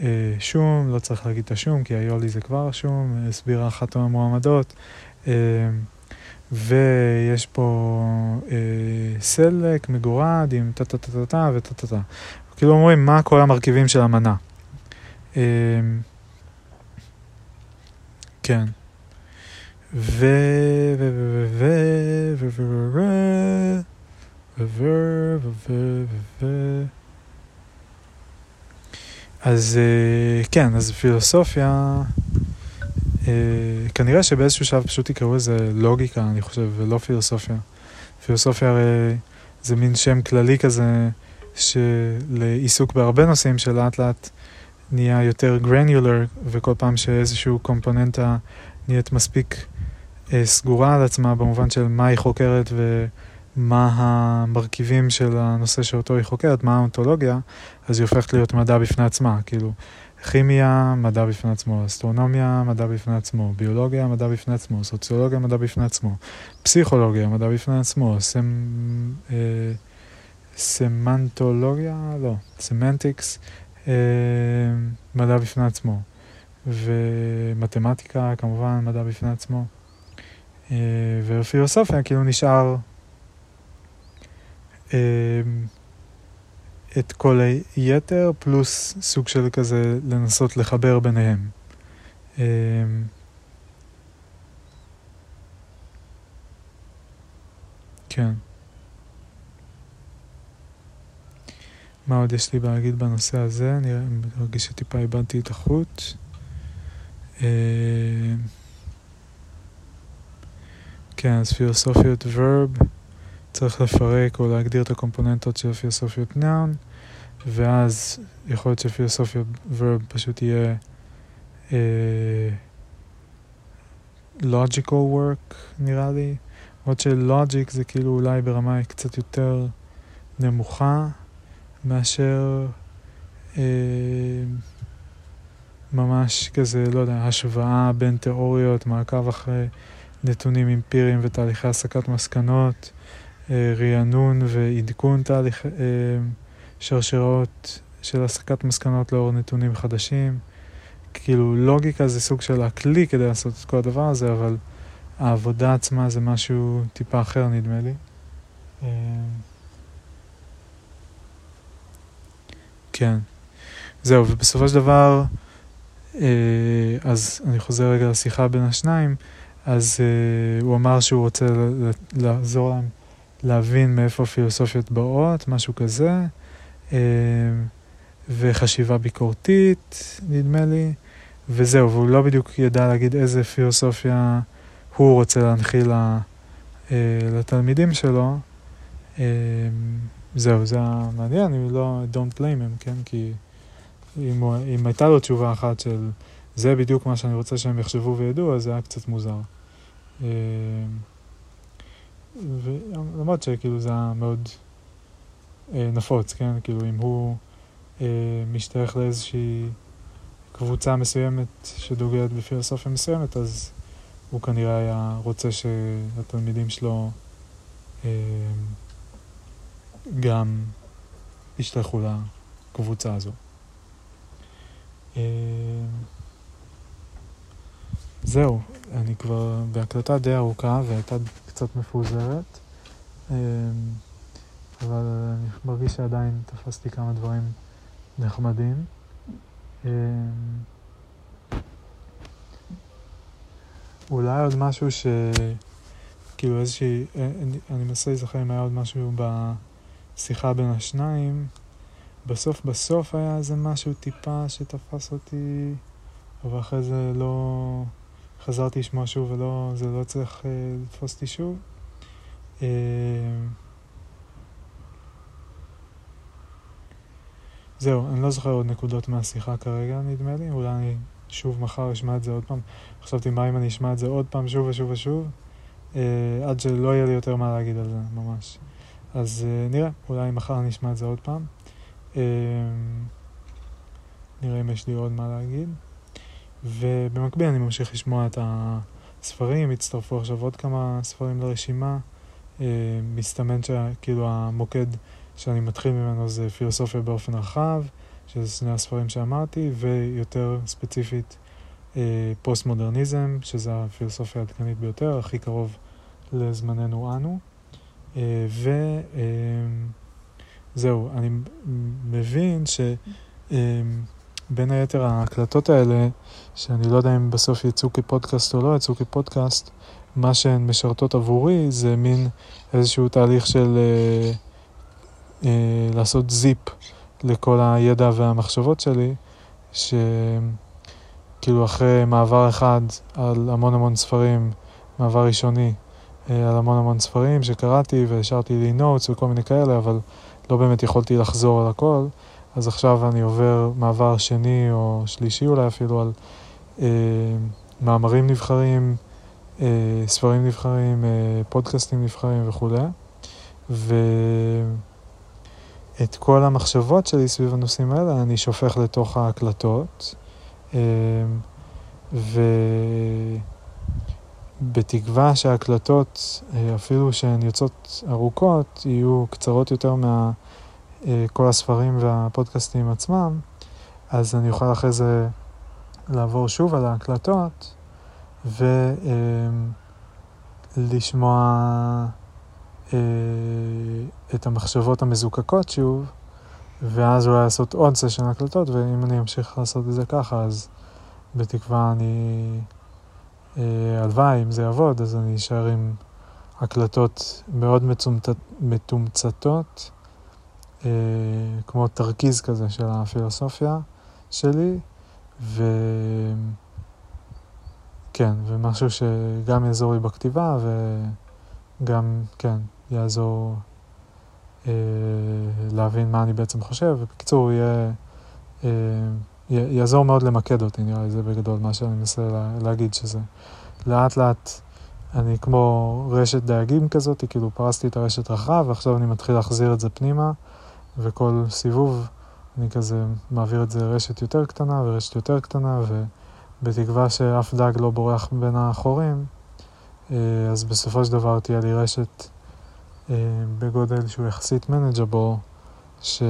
אה, שום, לא צריך להגיד את השום כי היולי זה כבר שום, הסבירה אחת המועמדות. ויש פה אה, סלק מגורד עם טה טה טה טה טה וטה טה טה. כאילו אומרים מה כל המרכיבים של המנה. אה, כן. ו... ו... ו... ו... ו... ו... ו... ו... ו... ו... אז כן, אז פילוסופיה, כנראה שבאיזשהו שלב פשוט יקראו לזה לוגיקה, אני חושב, ולא פילוסופיה. פילוסופיה הרי זה מין שם כללי כזה, שלעיסוק בהרבה נושאים שלאט לאט נהיה יותר גרניולר, וכל פעם שאיזשהו קומפוננטה נהיית מספיק אה, סגורה על עצמה במובן של מה היא חוקרת ומה המרכיבים של הנושא שאותו היא חוקרת, מה האונתולוגיה, אז היא הופכת להיות מדע בפני עצמה, כאילו כימיה, מדע בפני עצמו, אסטרונומיה, מדע בפני עצמו, ביולוגיה, מדע בפני עצמו, סוציולוגיה, מדע בפני עצמו, פסיכולוגיה, מדע בפני עצמו, סמ... אה, סמנטולוגיה, לא, semantics, אה, מדע בפני עצמו, ומתמטיקה כמובן מדע בפני עצמו. אה, ופילוסופיה כאילו נשאר אה, את כל היתר פלוס סוג של כזה לנסות לחבר ביניהם. אה, כן. מה עוד יש לי להגיד בנושא הזה? אני מרגיש שטיפה איבדתי את החוט. כן, אז פילוסופיות ורב, צריך לפרק או להגדיר את הקומפוננטות של פילוסופיות נאון, ואז יכול להיות שפילוסופיות ורב פשוט יהיה uh, logical work נראה לי, עוד שלוג'יק זה כאילו אולי ברמה קצת יותר נמוכה מאשר uh, ממש כזה, לא יודע, השוואה בין תיאוריות, מעקב אחרי נתונים אמפיריים ותהליכי הסקת מסקנות, אה, רענון ועדכון תהליך אה, שרשראות של הסקת מסקנות לאור נתונים חדשים. כאילו לוגיקה זה סוג של הכלי כדי לעשות את כל הדבר הזה, אבל העבודה עצמה זה משהו טיפה אחר נדמה לי. אה, כן. זהו, ובסופו של דבר, אז אני חוזר רגע לשיחה בין השניים. אז uh, הוא אמר שהוא רוצה לעזור להם להבין מאיפה הפילוסופיות באות, משהו כזה, uh, וחשיבה ביקורתית, נדמה לי, וזהו, והוא לא בדיוק ידע להגיד איזה פילוסופיה הוא רוצה להנחיל אה, לתלמידים שלו. אה, זהו, זה היה מעניין, אני לא, don't blame him, כן? כי אם, אם הייתה לו תשובה אחת של זה בדיוק מה שאני רוצה שהם יחשבו וידעו, אז זה היה קצת מוזר. אה, ולמרות שכאילו זה היה מאוד נפוץ, כן? כאילו אם הוא משתייך לאיזושהי קבוצה מסוימת שדוגלת בפילוסופיה מסוימת, אז הוא כנראה היה רוצה שהתלמידים שלו אה, גם ישתייכו לקבוצה הזו. זהו, אני כבר בהקלטה די ארוכה והייתה קצת מפוזרת, אה, אבל אני מרגיש שעדיין תפסתי כמה דברים נחמדים. אולי עוד משהו ש... כאילו איזושהי... אה, אני מנסה להיזכר אם היה עוד משהו בשיחה בין השניים. בסוף בסוף היה איזה משהו טיפה שתפס אותי, אבל אחרי זה לא... חזרתי לשמוע שוב ולא... זה לא צריך אה, לתפוס אותי שוב. אה, זהו, אני לא זוכר עוד נקודות מהשיחה כרגע, נדמה לי. אולי אני שוב מחר אשמע את זה עוד פעם. חשבתי מה אם אני אשמע את זה עוד פעם שוב ושוב ושוב, אה, עד שלא יהיה לי יותר מה להגיד על זה, ממש. אז אה, נראה, אולי מחר אני אשמע את זה עוד פעם. אה, נראה אם יש לי עוד מה להגיד. ובמקביל אני ממשיך לשמוע את הספרים, הצטרפו עכשיו עוד כמה ספרים לרשימה. אה, מסתמן שכאילו המוקד שאני מתחיל ממנו זה פילוסופיה באופן רחב. שזה שני הספרים שאמרתי, ויותר ספציפית אה, פוסט-מודרניזם, שזה הפילוסופיה העדכנית ביותר, הכי קרוב לזמננו אנו. אה, וזהו, אני מבין שבין היתר ההקלטות האלה, שאני לא יודע אם בסוף יצאו כפודקאסט או לא יצאו כפודקאסט, מה שהן משרתות עבורי זה מין איזשהו תהליך של אה, אה, לעשות זיפ לכל הידע והמחשבות שלי, שכאילו אחרי מעבר אחד על המון המון ספרים, מעבר ראשוני אה, על המון המון ספרים שקראתי והשארתי לי נוטס וכל מיני כאלה, אבל לא באמת יכולתי לחזור על הכל, אז עכשיו אני עובר מעבר שני או שלישי אולי אפילו על אה, מאמרים נבחרים, אה, ספרים נבחרים, אה, פודקאסטים נבחרים וכולי. ו... את כל המחשבות שלי סביב הנושאים האלה אני שופך לתוך ההקלטות, אמ, ובתקווה שההקלטות, אה, אפילו שהן יוצאות ארוכות, יהיו קצרות יותר מכל אה, הספרים והפודקאסטים עצמם, אז אני אוכל אחרי זה לעבור שוב על ההקלטות ולשמוע אה, את המחשבות המזוקקות שוב, ואז אולי לעשות עוד סשן הקלטות, ואם אני אמשיך לעשות את זה ככה, אז בתקווה אני... אה, הלוואי, אם זה יעבוד, אז אני אשאר עם הקלטות מאוד. מתומצתות, אה, כמו תרכיז כזה של הפילוסופיה שלי, ו... כן, ומשהו שגם יעזור לי בכתיבה וגם, כן, יעזור אה, להבין מה אני בעצם חושב, ובקיצור, יהיה, אה, יעזור מאוד למקד אותי, נראה לי זה בגדול מה שאני מנסה לה, להגיד, שזה. לאט לאט אני כמו רשת דייגים כזאת, כאילו פרסתי את הרשת רחב, ועכשיו אני מתחיל להחזיר את זה פנימה, וכל סיבוב אני כזה מעביר את זה רשת יותר קטנה ורשת יותר קטנה, ובתקווה שאף דג לא בורח בין החורים, אה, אז בסופו של דבר תהיה לי רשת אה, בגודל שהוא יחסית מנג'בור, שמכילה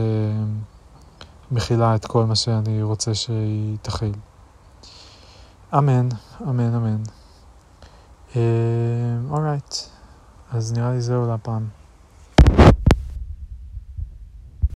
את כל מה שאני רוצה שהיא תכיל. אמן, אמן, אמן. אורייט, אה, אז נראה לי זהו להפעם.